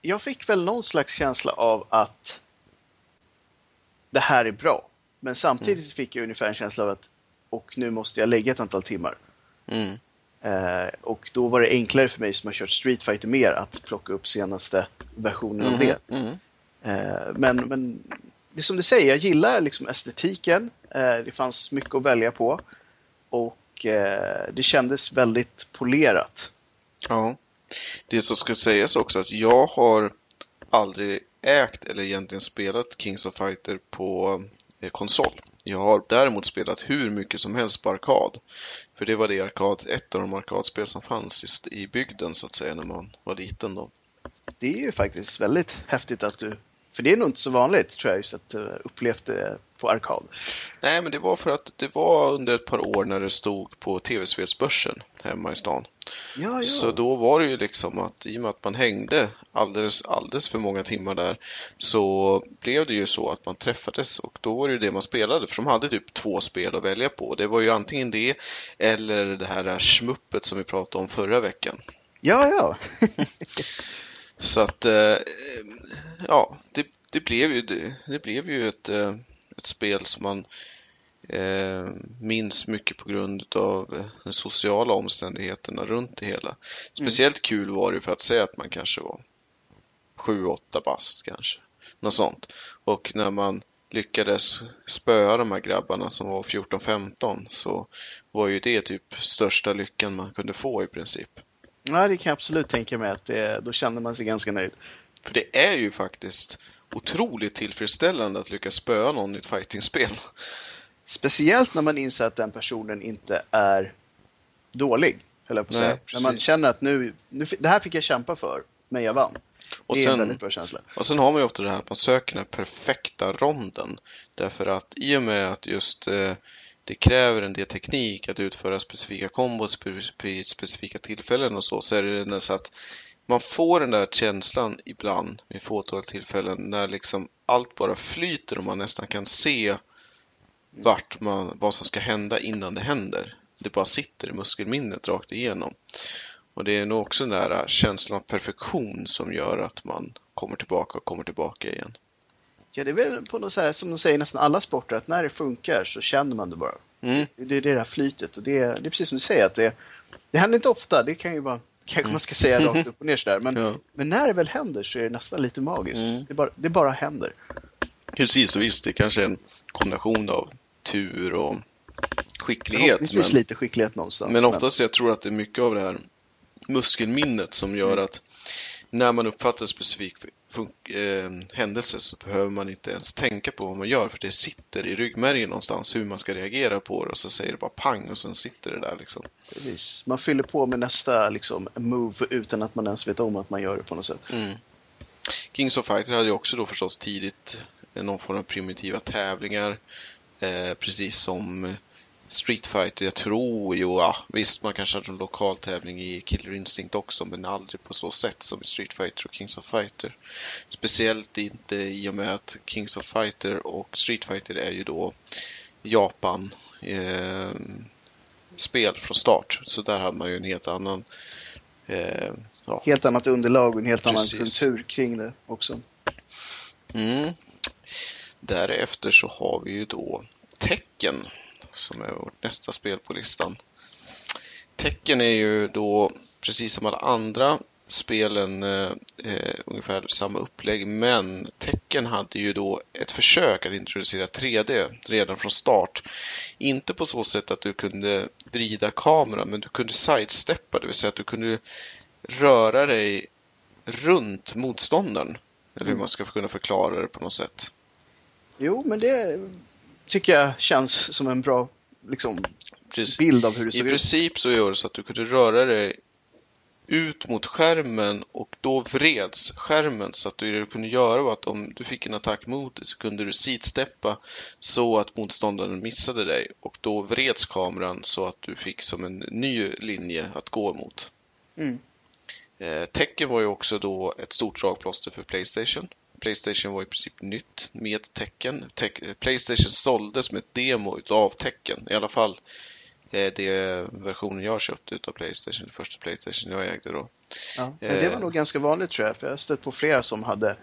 jag fick väl någon slags känsla av att det här är bra. Men samtidigt mm. fick jag ungefär en känsla av att och nu måste jag lägga ett antal timmar. Mm. Eh, och då var det enklare för mig som har kört Street Fighter mer att plocka upp senaste versionen mm. av det. Mm. Eh, men, men det är som du säger, jag gillar liksom estetiken. Eh, det fanns mycket att välja på. Och eh, det kändes väldigt polerat. Ja. Det som ska sägas också att jag har aldrig ägt eller egentligen spelat Kings of Fighter på Eh, konsol. Jag har däremot spelat hur mycket som helst på arkad. För det var det arkad, ett av de arkadspel som fanns i, i bygden så att säga när man var liten då. Det är ju faktiskt väldigt häftigt att du, för det är nog inte så vanligt tror jag just att du upplevt det på arkad. Nej, men det var för att det var under ett par år när det stod på tv-spelsbörsen hemma i stan. Ja, ja. Så då var det ju liksom att i och med att man hängde alldeles, alldeles för många timmar där så blev det ju så att man träffades och då var det ju det man spelade för de hade typ två spel att välja på. Det var ju antingen det eller det här smuppet som vi pratade om förra veckan. Ja, ja. så att, eh, ja, det, det, blev ju, det, det blev ju ett eh, ett spel som man eh, minns mycket på grund av eh, de sociala omständigheterna runt det hela. Speciellt mm. kul var det för att säga att man kanske var 7-8 bast kanske. Något sånt. Och när man lyckades spöa de här grabbarna som var 14-15 så var ju det typ största lyckan man kunde få i princip. Ja, det kan jag absolut tänka mig att det, då kände man sig ganska nöjd. För det är ju faktiskt otroligt tillfredsställande att lyckas spöa någon i ett fightingspel. Speciellt när man inser att den personen inte är dålig. Eller på att Nej, säga. När man känner att nu, nu, det här fick jag kämpa för, men jag vann. Och det är en sen- väldigt bra känsla. Och sen har man ju ofta det här att man söker den perfekta ronden. Därför att i och med att just eh, det kräver en del teknik att utföra specifika kombos vid specifika tillfällen och så, så är det nästan att man får den där känslan ibland vid fåtal tillfällen när liksom allt bara flyter och man nästan kan se vart man, vad som ska hända innan det händer. Det bara sitter i muskelminnet rakt igenom. Och det är nog också den där känslan av perfektion som gör att man kommer tillbaka och kommer tillbaka igen. Ja, det är väl på något här, som de säger i nästan alla sporter, att när det funkar så känner man det bara. Mm. Det är det där flytet och det är, det är precis som du säger att det, det händer inte ofta, det kan ju vara, kanske man ska säga rakt upp och ner sådär. Men, Ja. men när det väl händer så är det nästan lite magiskt. Mm. Det, bara, det bara händer. Precis, och visst, det kanske är en kombination av tur och skicklighet. Förhoppningsvis Men, lite skicklighet någonstans. men oftast jag tror att det är mycket av det här muskelminnet som gör Mm. att när man uppfattar en specifik eh, händelse så behöver man inte ens tänka på vad man gör för det sitter i ryggmärgen någonstans hur man ska reagera på det och så säger det bara pang och sen sitter det där liksom. Precis. Man fyller på med nästa liksom, move utan att man ens vet om att man gör det på något sätt. Mm. Kings of Fighter hade ju också då förstås tidigt någon form av primitiva tävlingar. Eh, precis som Street Fighter, jag tror ju, ja, visst man kanske hade en lokal tävling i Killer Instinct också, men aldrig på så sätt som i Street Fighter och Kings of Fighter. Speciellt inte i och med att Kings of Fighter och Street Fighter är ju då Japan eh, spel från start, så där hade man ju en helt annan eh, ja, Helt annat underlag och en helt Precis. annan kultur kring det också. Mm. Därefter så har vi ju då Tecken som är vårt nästa spel på listan. Tecken är ju då precis som alla andra spelen eh, eh, ungefär samma upplägg men Tecken hade ju då ett försök att introducera 3D redan från start. Inte på så sätt att du kunde vrida kameran men du kunde sidesteppa, det vill säga att du kunde röra dig runt motståndaren. Eller hur man ska kunna förklara det på något sätt. Jo, men det tycker jag känns som en bra liksom, bild av hur det I ser ut. princip så gör det så att du kunde röra dig ut mot skärmen och då vreds skärmen så att du, det du kunde göra var att om du fick en attack mot dig så kunde du sidsteppa så att motståndaren missade dig och då vreds kameran så att du fick som en ny linje att gå mot. Mm. Eh, Tecken var ju också då ett stort dragplåster för Playstation. Playstation var i princip nytt med Tecken. Te- Playstation såldes med ett demo utav Tecken. I alla fall eh, det versionen jag köpte utav Playstation, det första Playstation jag ägde då. Ja. Men det var Eh. nog ganska vanligt tror jag, för jag har stött på flera som hade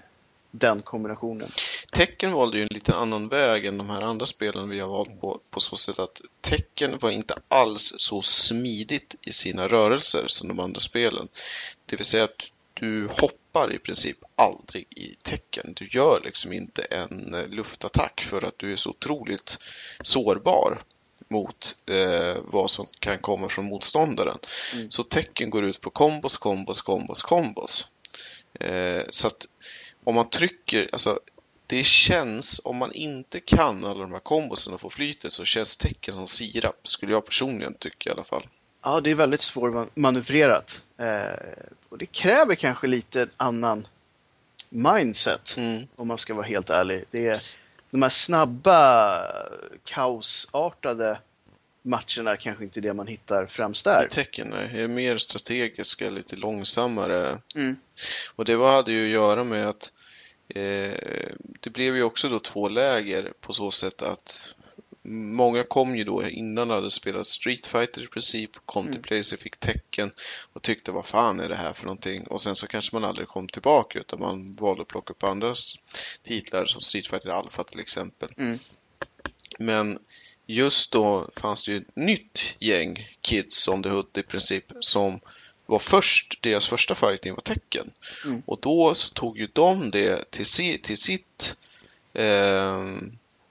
den kombinationen. Tecken valde ju en lite annan väg än de här andra spelen vi har valt på, på så sätt att Tecken var inte alls så smidigt i sina rörelser som de andra spelen. Det vill säga att du hoppar i princip aldrig i Tecken. Du gör liksom inte en eh, luftattack för att du är så otroligt sårbar mot eh, vad som kan komma från motståndaren. Mm. Så Tecken går ut på kombos, kombos, kombos, kombos. Eh, så att om man trycker, alltså det känns, om man inte kan alla de här kombosen och får flytet så känns tecken som sirap, skulle jag personligen tycka i alla fall. Ja, det är väldigt svårmanövrerat. Eh, och det kräver kanske lite annan mindset, Mm. om man ska vara helt ärlig. Det är de här snabba, kaosartade matcherna kanske inte är det man hittar främst där. Tecken är mer strategiska, lite långsammare. Mm. Och det var- hade ju att göra med att eh, det blev ju också då två läger på så sätt att Många kom ju då innan hade spelat Street Fighter i princip, kom till Mm. Playstation, fick tecken och tyckte vad fan är det här för någonting? Och sen så kanske man aldrig kom tillbaka utan man valde att plocka upp andra titlar som Street Fighter Alpha till exempel. Mm. Men just då fanns det ju ett nytt gäng kids on the hood i princip som var först, deras första fighting var tecken. Mm. Och då så tog ju de det till, si, till sitt, eh,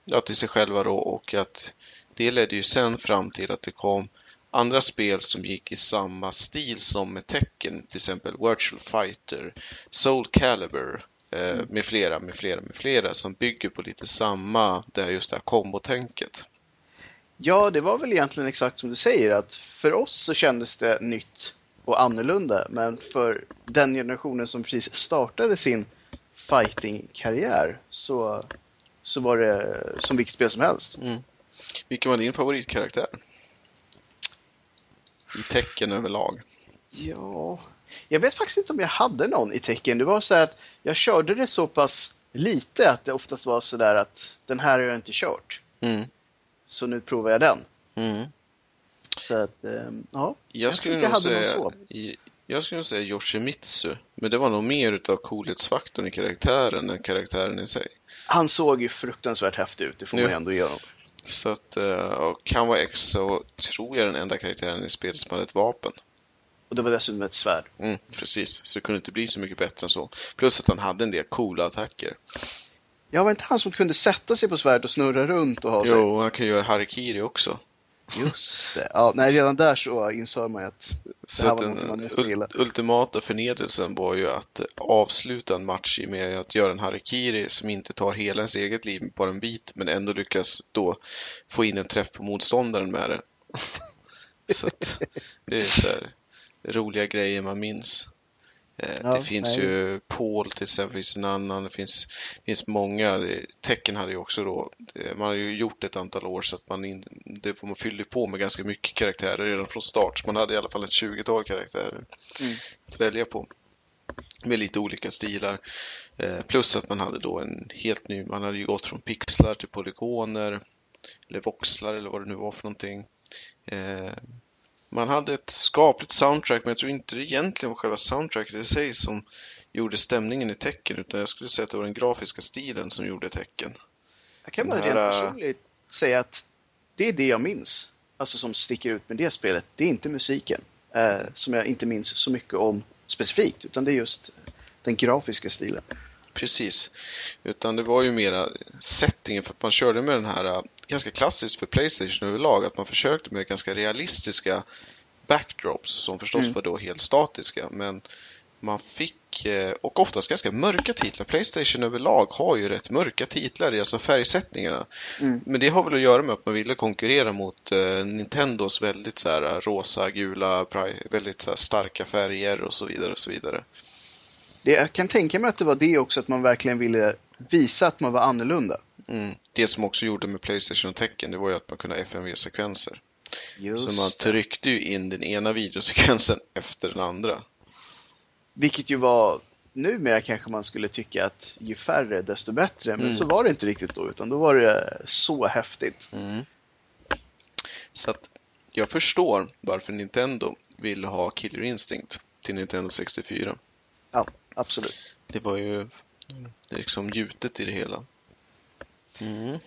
ja till sig själva då och att det ledde ju sen fram till att det kom andra spel som gick i samma stil som med tecken, till exempel Virtual Fighter, Soul Calibur eh, med flera, med flera, med flera som bygger på lite samma, det här, just det här kombotänket. Ja, det var väl egentligen exakt som du säger att för oss så kändes det nytt och annorlunda. Men för den generationen som precis startade sin fighting-karriär så, så var det som vilket spel som helst. Mm. Vilken var din favoritkaraktär? I tecken överlag. Ja, jag vet faktiskt inte om jag hade någon i tecken. Det var så att jag körde det så pass lite att det oftast var så där att den här har jag inte kört. Mm. Så nu provar jag den. Mm. Så att, ehm, ja. Jag skulle, tycker nog jag någon säga, jag skulle nog säga Yoshimitsu. Men det var nog mer utav coolhetsfaktorn i karaktären än karaktären i sig. Han såg ju fruktansvärt häftig ut, det får man Ja. ändå ge honom. Så att, eh, och han var också, tror jag, den enda karaktären i spelet som hade ett vapen. Och det var dessutom ett svärd. Mm, precis, så det kunde inte bli så mycket bättre än så. Plus att han hade en del coola attacker. Ja, var inte han som kunde sätta sig på svärd och snurra runt och ha sig? Jo, han kan göra harikiri också. Just det. Ja, nej, redan där så insåg man ju att Så här var den man måste gilla. ult- ultimata förnedelsen var ju att avsluta en match med att göra en harikiri som inte tar hela ens eget liv, bara en bit, men ändå lyckas då få in en träff på motståndaren med det. så att det är så här roliga grejer man minns. Eh, Ja, det finns nej. ju Paul till exempel, finns en annan, det finns, finns många. Tecken hade ju också då, det- man har ju gjort ett antal år så att man, in, det får man fyller på med ganska mycket karaktärer redan från start. Så man hade i alla fall ett 20-tal karaktärer Mm. att välja på. Med lite olika stilar. Eh, plus att man hade då en helt ny, man hade ju gått från pixlar till polygoner. Eller voxlar eller vad det nu var för någonting. Man hade ett skapligt soundtrack men jag tror inte det egentligen var själva soundtracket i sig som gjorde stämningen i tecken utan jag skulle säga att det var den grafiska stilen som gjorde tecken. jag kan bara rent här, äh, personligt säga att det är det jag minns. Alltså som sticker ut med det spelet. Det är inte musiken. Eh, som jag inte minns så mycket om specifikt. Utan det är just den grafiska stilen. Precis. Utan det var ju mera settingen för att man körde med den här, äh, ganska klassiskt för Playstation överlag, att man försökte med ganska realistiska backdrops som förstås Mm. var då helt statiska. Men man fick, eh, och oftast ganska mörka titlar. Playstation överlag har ju rätt mörka titlar alltså färgsättningarna. Mm. Men det har väl att göra med att man ville konkurrera mot eh, Nintendos väldigt så här, rosa, gula, väldigt så starka färger och så vidare och så vidare. Det, jag kan tänka mig att det var det också, att man verkligen ville visa att man var annorlunda. Mm. Det som också gjorde med Playstation och Tekken, det var ju att man kunde ha FMV-sekvenser. Just Så man tryckte ju in den ena videosekvensen efter den andra. Vilket ju var, numera kanske man skulle tycka att ju färre desto bättre. Men Mm. så var det inte riktigt då, utan då var det så häftigt. Så att jag förstår varför Nintendo ville ha Killer Instinct till Nintendo 64. Ja, absolut. Det var ju liksom gjutet i det hela. Mm.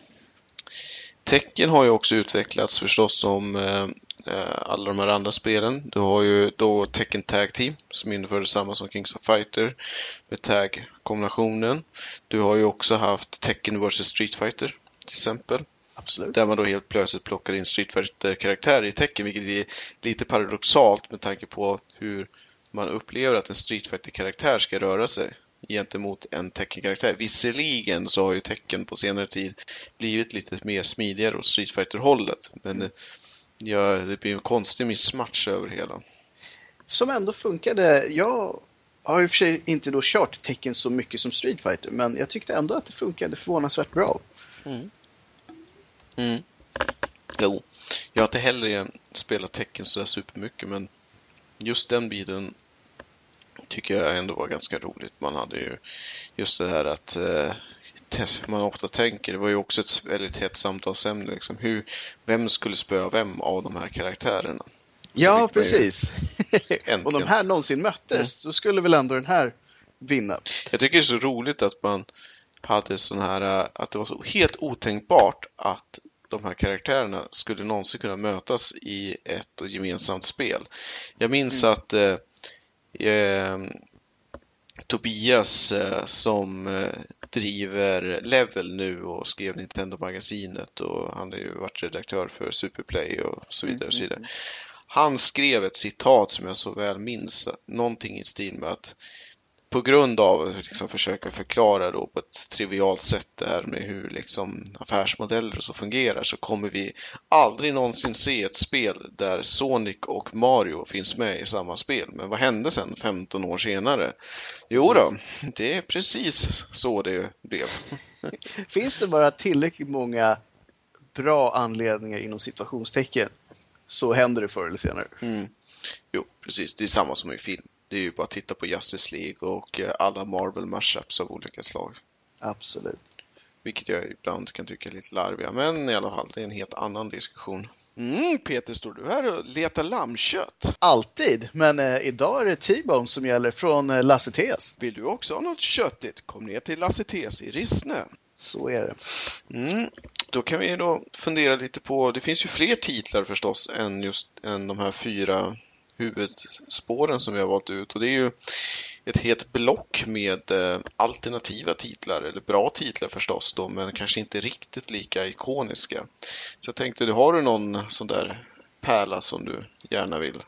Tecken har ju också utvecklats förstås som eh, eh, alla de här andra spelen. Du har ju då Tekken Tag Team som införde samma som Kings of Fighter med tag-kombinationen. Du har ju också haft Tekken vs Street Fighter till exempel. Absolut. Där man då helt plötsligt plockar in Street Fighter-karaktärer i tecken, vilket är lite paradoxalt med tanke på hur man upplever att en Street Fighter-karaktär ska röra sig gentemot en Tekken-karaktär. Visserligen så har ju Tekken på senare tid blivit lite mer smidigare åt Street Fighter-hållet, men det, ja, det blir en konstig missmatch över hela. Som ändå funkade. Jag har i och för sig inte då kört tecken så mycket som Street Fighter, men jag tyckte ändå att det funkade förvånansvärt bra. Mm. Jo, jag har inte heller spelat tecken så där supermycket, men just den biten tycker jag ändå var ganska roligt. Man hade ju just det här att eh, man ofta tänker, det var ju också ett väldigt hett samtalsämne, liksom, hur, vem skulle spöa vem av de här karaktärerna? Så Ja, precis. Om de här någonsin möttes, då skulle väl ändå den här vinna. Jag tycker det är så roligt att man hade sån här, äh, att det var så helt otänkbart att de här karaktärerna skulle någonsin kunna mötas i ett gemensamt spel. Jag minns att eh, eh, Tobias eh, som eh, driver Level nu och skrev Nintendo-magasinet och han har ju varit redaktör för Superplay och så vidare. Och så vidare. Han skrev ett citat som jag så väl minns, någonting i stil med att på grund av att liksom försöka förklara då på ett trivialt sätt det här med hur liksom affärsmodeller och så fungerar så kommer vi aldrig någonsin se ett spel där Sonic och Mario finns med i samma spel. Men vad hände sen 15 år senare? Jo då, det är precis så det blev. Finns det bara tillräckligt många bra anledningar inom situationstecken så händer det förr eller senare. Mm. Jo, precis. Det är samma som i film. Det är ju bara att titta på Justice League och eh, alla Marvel mashups av olika slag. Absolut. Vilket jag ibland kan tycka är lite larviga, men i alla fall, det är en helt annan diskussion. Mm, Peter, står du här och letar lammkött? Alltid, men eh, idag är det T-bone som gäller från eh, Lasse Tes. Vill du också ha något köttigt? Kom ner till Lasse Tes i Rissne. Så är det. Mm. Då kan vi då fundera lite på, det finns ju fler titlar förstås än just än de här fyra huvudspåren som vi har valt ut och det är ju ett helt block med eh, alternativa titlar, eller bra titlar förstås då, men kanske inte riktigt lika ikoniska. Så jag tänkte, har du någon sån där pärla som du gärna vill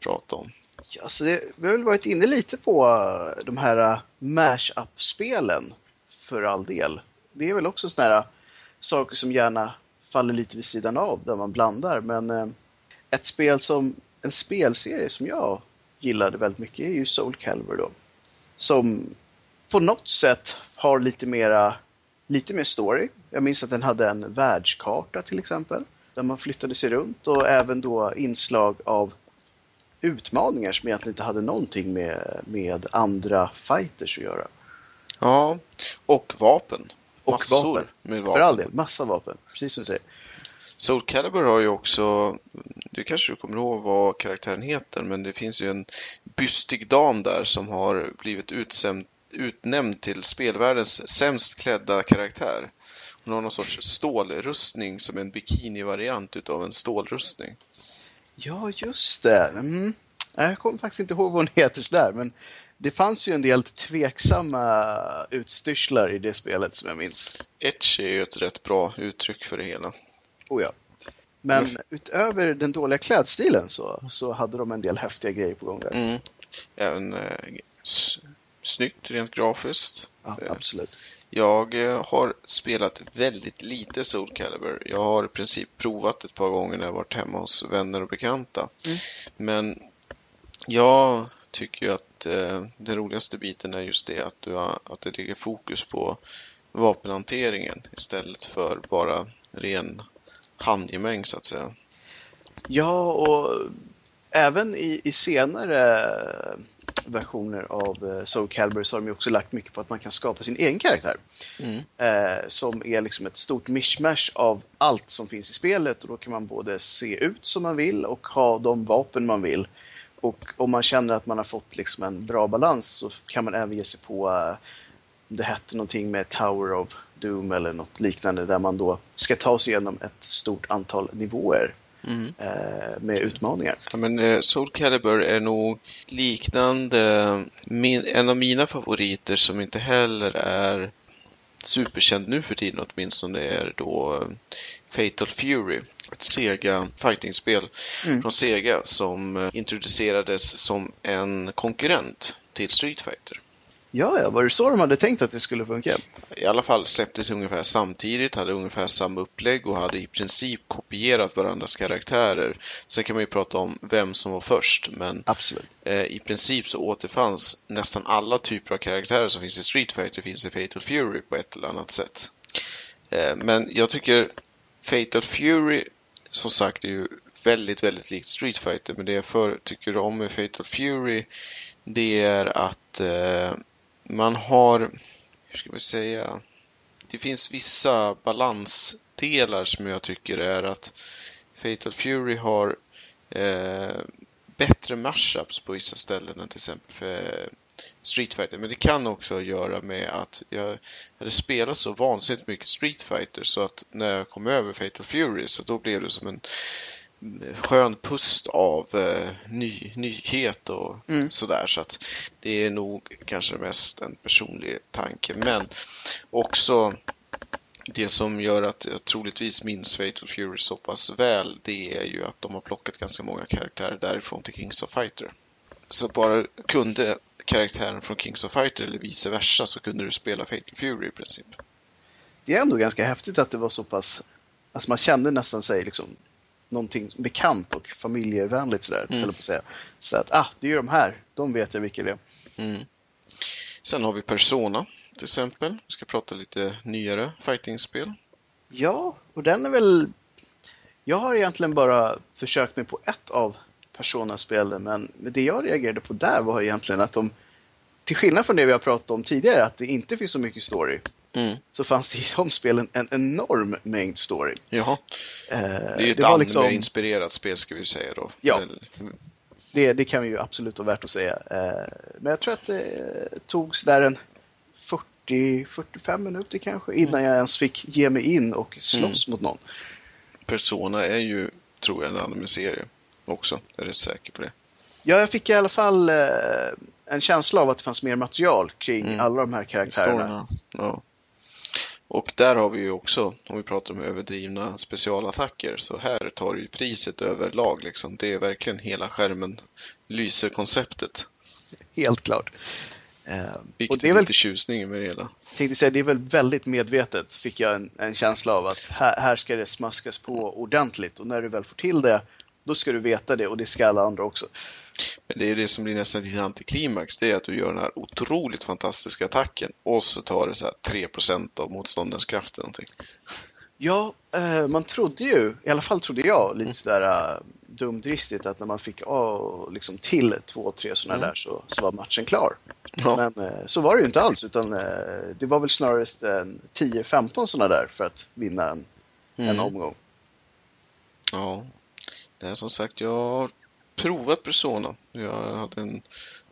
prata om? Ja, så det, vi har väl varit inne lite på eh, de här eh, mash-up-spelen för all del. Det är väl också sådana här saker som gärna faller lite vid sidan av där man blandar. Men ett spel som, en spelserie som jag gillade väldigt mycket är ju Soul Calibur då. Som på något sätt har lite mera, lite mer story. Jag minns att den hade en världskarta till exempel. Där man flyttade sig runt och även då inslag av utmaningar som egentligen inte hade någonting med, med andra fighters att göra. Ja, och vapen. Och Massor vapen. med vapen. För all del, massa vapen. Precis som du säger. Soul Calibur har ju också, du kanske du kommer ihåg vad karaktären heter, men det finns ju en bystig dam där som har blivit utsänd, utnämnd till spelvärldens sämst klädda karaktär. Hon har någon sorts stålrustning som en bikini-variant utav en stålrustning. Ja, just det. Mm. Jag kommer faktiskt inte ihåg vad hon heter sådär, men det fanns ju en del tveksamma utstyrslar i det spelet som jag minns. Etch är ju ett rätt bra uttryck för det hela. Oh ja. Men mm. utöver den dåliga klädstilen så, så hade de en del häftiga grejer på gång där. Mm. Även eh, snyggt rent grafiskt. Ja, absolut. Jag eh, har spelat väldigt lite Soul Calibur. Jag har i princip provat ett par gånger när jag varit hemma hos vänner och bekanta. Mm. Men jag tycker ju att eh, den roligaste biten är just det att, du har, att det ligger fokus på vapenhanteringen istället för bara ren handgemäng så att säga. Ja, och även i, i senare versioner av eh, Soul Calibur så har de också lagt mycket på att man kan skapa sin egen karaktär. Mm. Eh, som är liksom ett stort mishmash av allt som finns i spelet och då kan man både se ut som man vill och ha de vapen man vill. Och om man känner att man har fått liksom en bra balans så kan man även ge sig på, uh, det hette någonting med Tower of Doom eller något liknande där man då ska ta sig igenom ett stort antal nivåer mm. uh, med utmaningar. Ja, men uh, Soul Calibur är nog liknande, min, en av mina favoriter som inte heller är superkänd nu för tiden åtminstone är då Fatal Fury ett Sega fightingspel mm. från Sega som eh, introducerades som en konkurrent till Street Fighter. Ja, ja, var det så de hade tänkt att det skulle funka? I alla fall släpptes ungefär samtidigt, hade ungefär samma upplägg och hade i princip kopierat varandras karaktärer. Sen kan man ju prata om vem som var först, men Absolut. Eh, i princip så återfanns nästan alla typer av karaktärer som finns i Street Fighter finns i Fatal Fury på ett eller annat sätt. Eh, men jag tycker Fatal Fury som sagt är ju väldigt, väldigt likt Street Fighter. Men det jag för, tycker om med Fatal Fury det är att eh, man har, hur ska man säga, det finns vissa balansdelar som jag tycker är att Fatal Fury har eh, bättre mashups på vissa ställen än till exempel för eh, Street Fighter. Men det kan också göra med att jag hade spelat så vansinnigt mycket Street Fighter så att när jag kom över Fatal Fury så då blev det som en skön pust av eh, ny, nyhet och mm. sådär. Så att det är nog kanske mest en personlig tanke. Men också det som gör att jag troligtvis minns Fatal Fury så pass väl det är ju att de har plockat ganska många karaktärer därifrån till Kings of Fighter. Så bara kunde karaktären från Kings of Fighter eller vice versa så kunde du spela Fatal Fury i princip. Det är ändå ganska häftigt att det var så pass, alltså man kände nästan sig liksom någonting bekant och familjevänligt sådär, mm. på att säga. Så att, ah, det är ju de här, de vet jag vilka det är. Mm. Sen har vi Persona till exempel. Vi ska prata lite nyare fightingspel. Ja, och den är väl... Jag har egentligen bara försökt mig på ett av Persona-spelen, men det jag reagerade på där var egentligen att de, till skillnad från det vi har pratat om tidigare, att det inte finns så mycket story, mm. så fanns det i de spelen en enorm mängd story. Jaha. Eh, det är ju ett anime-inspirerat liksom... spel ska vi säga då. Ja. Det, det kan vi ju absolut vara värt att säga. Eh, men jag tror att det togs där en 40-45 minuter kanske innan jag ens fick ge mig in och slåss mm. mot någon. Persona är ju, tror jag, en anime-serie också. Jag är rätt säker på det. Ja, jag fick i alla fall eh, en känsla av att det fanns mer material kring mm. alla de här karaktärerna. ja. Och där har vi ju också, om vi pratar om överdrivna specialattacker, så här tar ju priset överlag. Liksom. Det är verkligen hela skärmen lyser konceptet. Helt klart. Eh, Vilket och det är väl, lite tjusning med det hela. Tänkte säga, det är väl väldigt medvetet, fick jag en, en känsla av att här, här, ska det smaskas på ordentligt och när du väl får till det, då ska du veta det och det ska alla andra också. Men det är det som blir nästan lite antiklimax, det är att du gör den här otroligt fantastiska attacken och så tar det så här 3 av motståndarens kraft eller någonting. Ja, eh, man trodde ju, i alla fall trodde jag, lite mm. sådär uh, dumdristigt att när man fick liksom till två, tre sådana mm. där så, så var matchen klar. Ja. Men uh, så var det ju inte alls, utan det var väl snarare 10-15 sådana där för att vinna en, mm. en omgång. Ja, det är som sagt, jag provat Persona. Jag hade en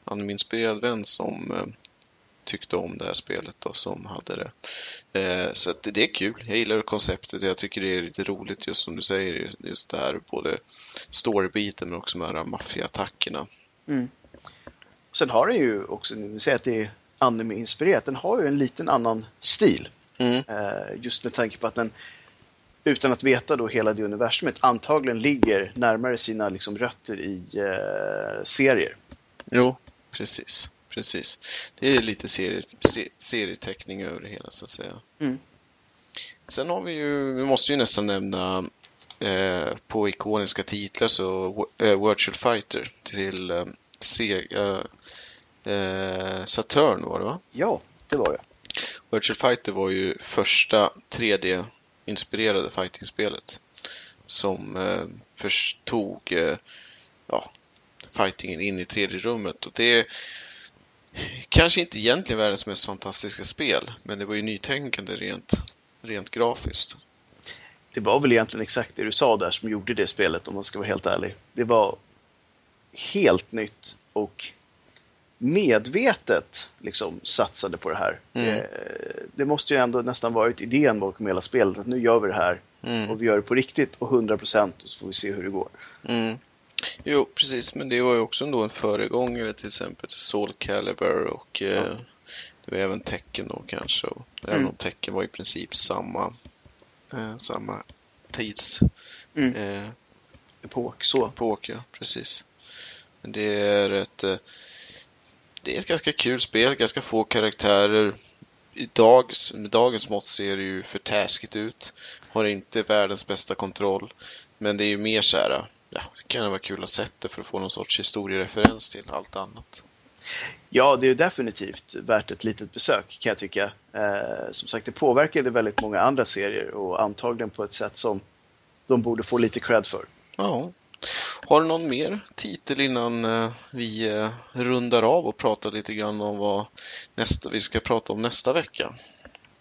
anime-inspirerad vän som tyckte om det här spelet och som hade det. Eh, så det, det är kul. Jag gillar konceptet. Jag tycker det är lite roligt just som du säger. Just det här både storybiten men också de här maffiaattackerna. Mm. Sen har den ju också, nu säger att det är anime-inspirerat, den har ju en liten annan stil. Mm. Eh, just med tanke på att den utan att veta då hela det universumet antagligen ligger närmare sina liksom, rötter i eh, serier. Jo, precis precis. Det är lite serie, serieteckning över det hela så att säga. Mm. Sen har vi ju, vi måste ju nästan nämna eh, på ikoniska titlar så eh, Virtual Fighter till eh, Sega eh, Saturn var det va? Ja, det var det. Virtual Fighter var ju första inspirerade fighting-spelet som eh, förstod tog eh, ja, fightingen in i tredje rummet. Och det Kanske inte egentligen världens mest fantastiska spel, men det var ju nytänkande rent, rent grafiskt. Det var väl egentligen exakt det du sa där som gjorde det spelet, om man ska vara helt ärlig. Det var helt nytt och medvetet liksom satsade på det här. Mm. Det, det, måste ju ändå nästan varit idén bakom hela spelet, att nu gör vi det här mm. och vi gör det på riktigt och 100% och så får vi se hur det går. Mm. Jo, precis, men det var ju också ändå en föregångare till exempel till Soul Calibur och eh, ja. det var även Tecken då kanske. Och mm. Även om Tecken var i princip samma, eh, samma tids... Mm. Eh, epok, så. Epok, ja, precis. Men det är ett... Det är ett ganska kul spel, ganska få karaktärer. I dags, med dagens mått ser det ju för taskigt ut. Har inte världens bästa kontroll. Men det är ju mer så här ja, det kan vara kul att se det för att få någon sorts historiereferens till allt annat. Ja, det är definitivt värt ett litet besök kan jag tycka. Eh, som sagt, det påverkade väldigt många andra serier och antagligen på ett sätt som de borde få lite cred för. Ja. Har du någon mer titel innan eh, vi eh, rundar av och pratar lite grann om vad nästa, vi ska prata om nästa vecka?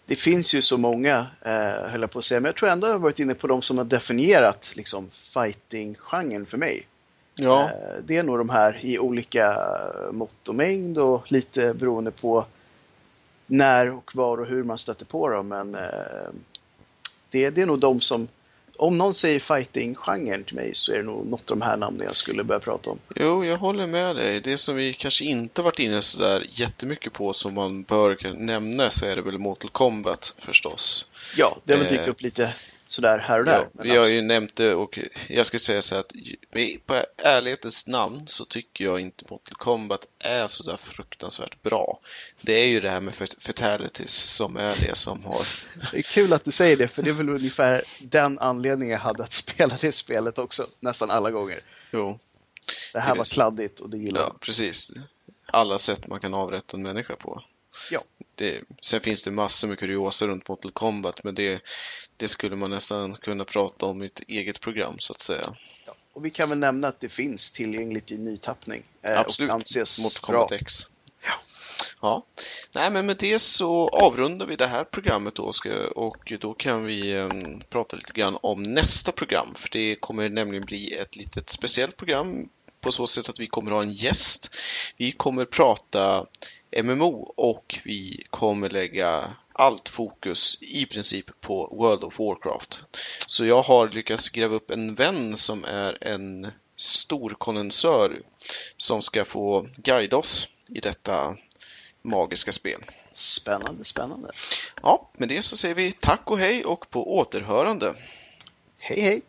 det finns ju så många, eh, höll jag på att säga, men jag tror ändå jag har varit inne på de som har definierat liksom, fighting-genren för mig. Ja. Eh, det är nog de här i olika mått och mängd och lite beroende på när och var och hur man stöter på dem. Men eh, det, det är nog de som om någon säger fighting-genren till mig så är det nog något av de här namnen jag skulle börja prata om. Jo, jag håller med dig. Det som vi kanske inte varit inne sådär jättemycket på som man bör nämna så är det väl Mortal Kombat förstås. Ja, det har väl dykt eh, upp lite sådär här och där. Ja, vi har ju nämnt det och jag ska säga så här att på ärlighetens namn så tycker jag inte Mortal Kombat är så där fruktansvärt bra. Det är ju det här med fatalities som är det som har... Det är kul att du säger det, för det är väl ungefär den anledningen jag hade att spela det spelet också, nästan alla gånger. Jo. Det här det var kladdigt och det gillade jag. Ja, precis. Alla sätt man kan avrätta en människa på. Ja. Det, sen finns det massor med kuriosa runt Mortal Kombat, men det, det skulle man nästan kunna prata om i ett eget program så att säga. Ja, och vi kan väl nämna att det finns tillgängligt i nytappning. Eh, Absolut, och anses mot Kombat X. Ja. ja. Nej, men med det så avrundar vi det här programmet då och då kan vi um, prata lite grann om nästa program. För det kommer nämligen bli ett litet speciellt program på så sätt att vi kommer ha en gäst. Vi kommer prata MMO och vi kommer lägga allt fokus i princip på World of Warcraft. Så jag har lyckats gräva upp en vän som är en stor kondensör som ska få guida oss i detta magiska spel. Spännande, spännande. Ja, med det så säger vi tack och hej och på återhörande. Hej, hej!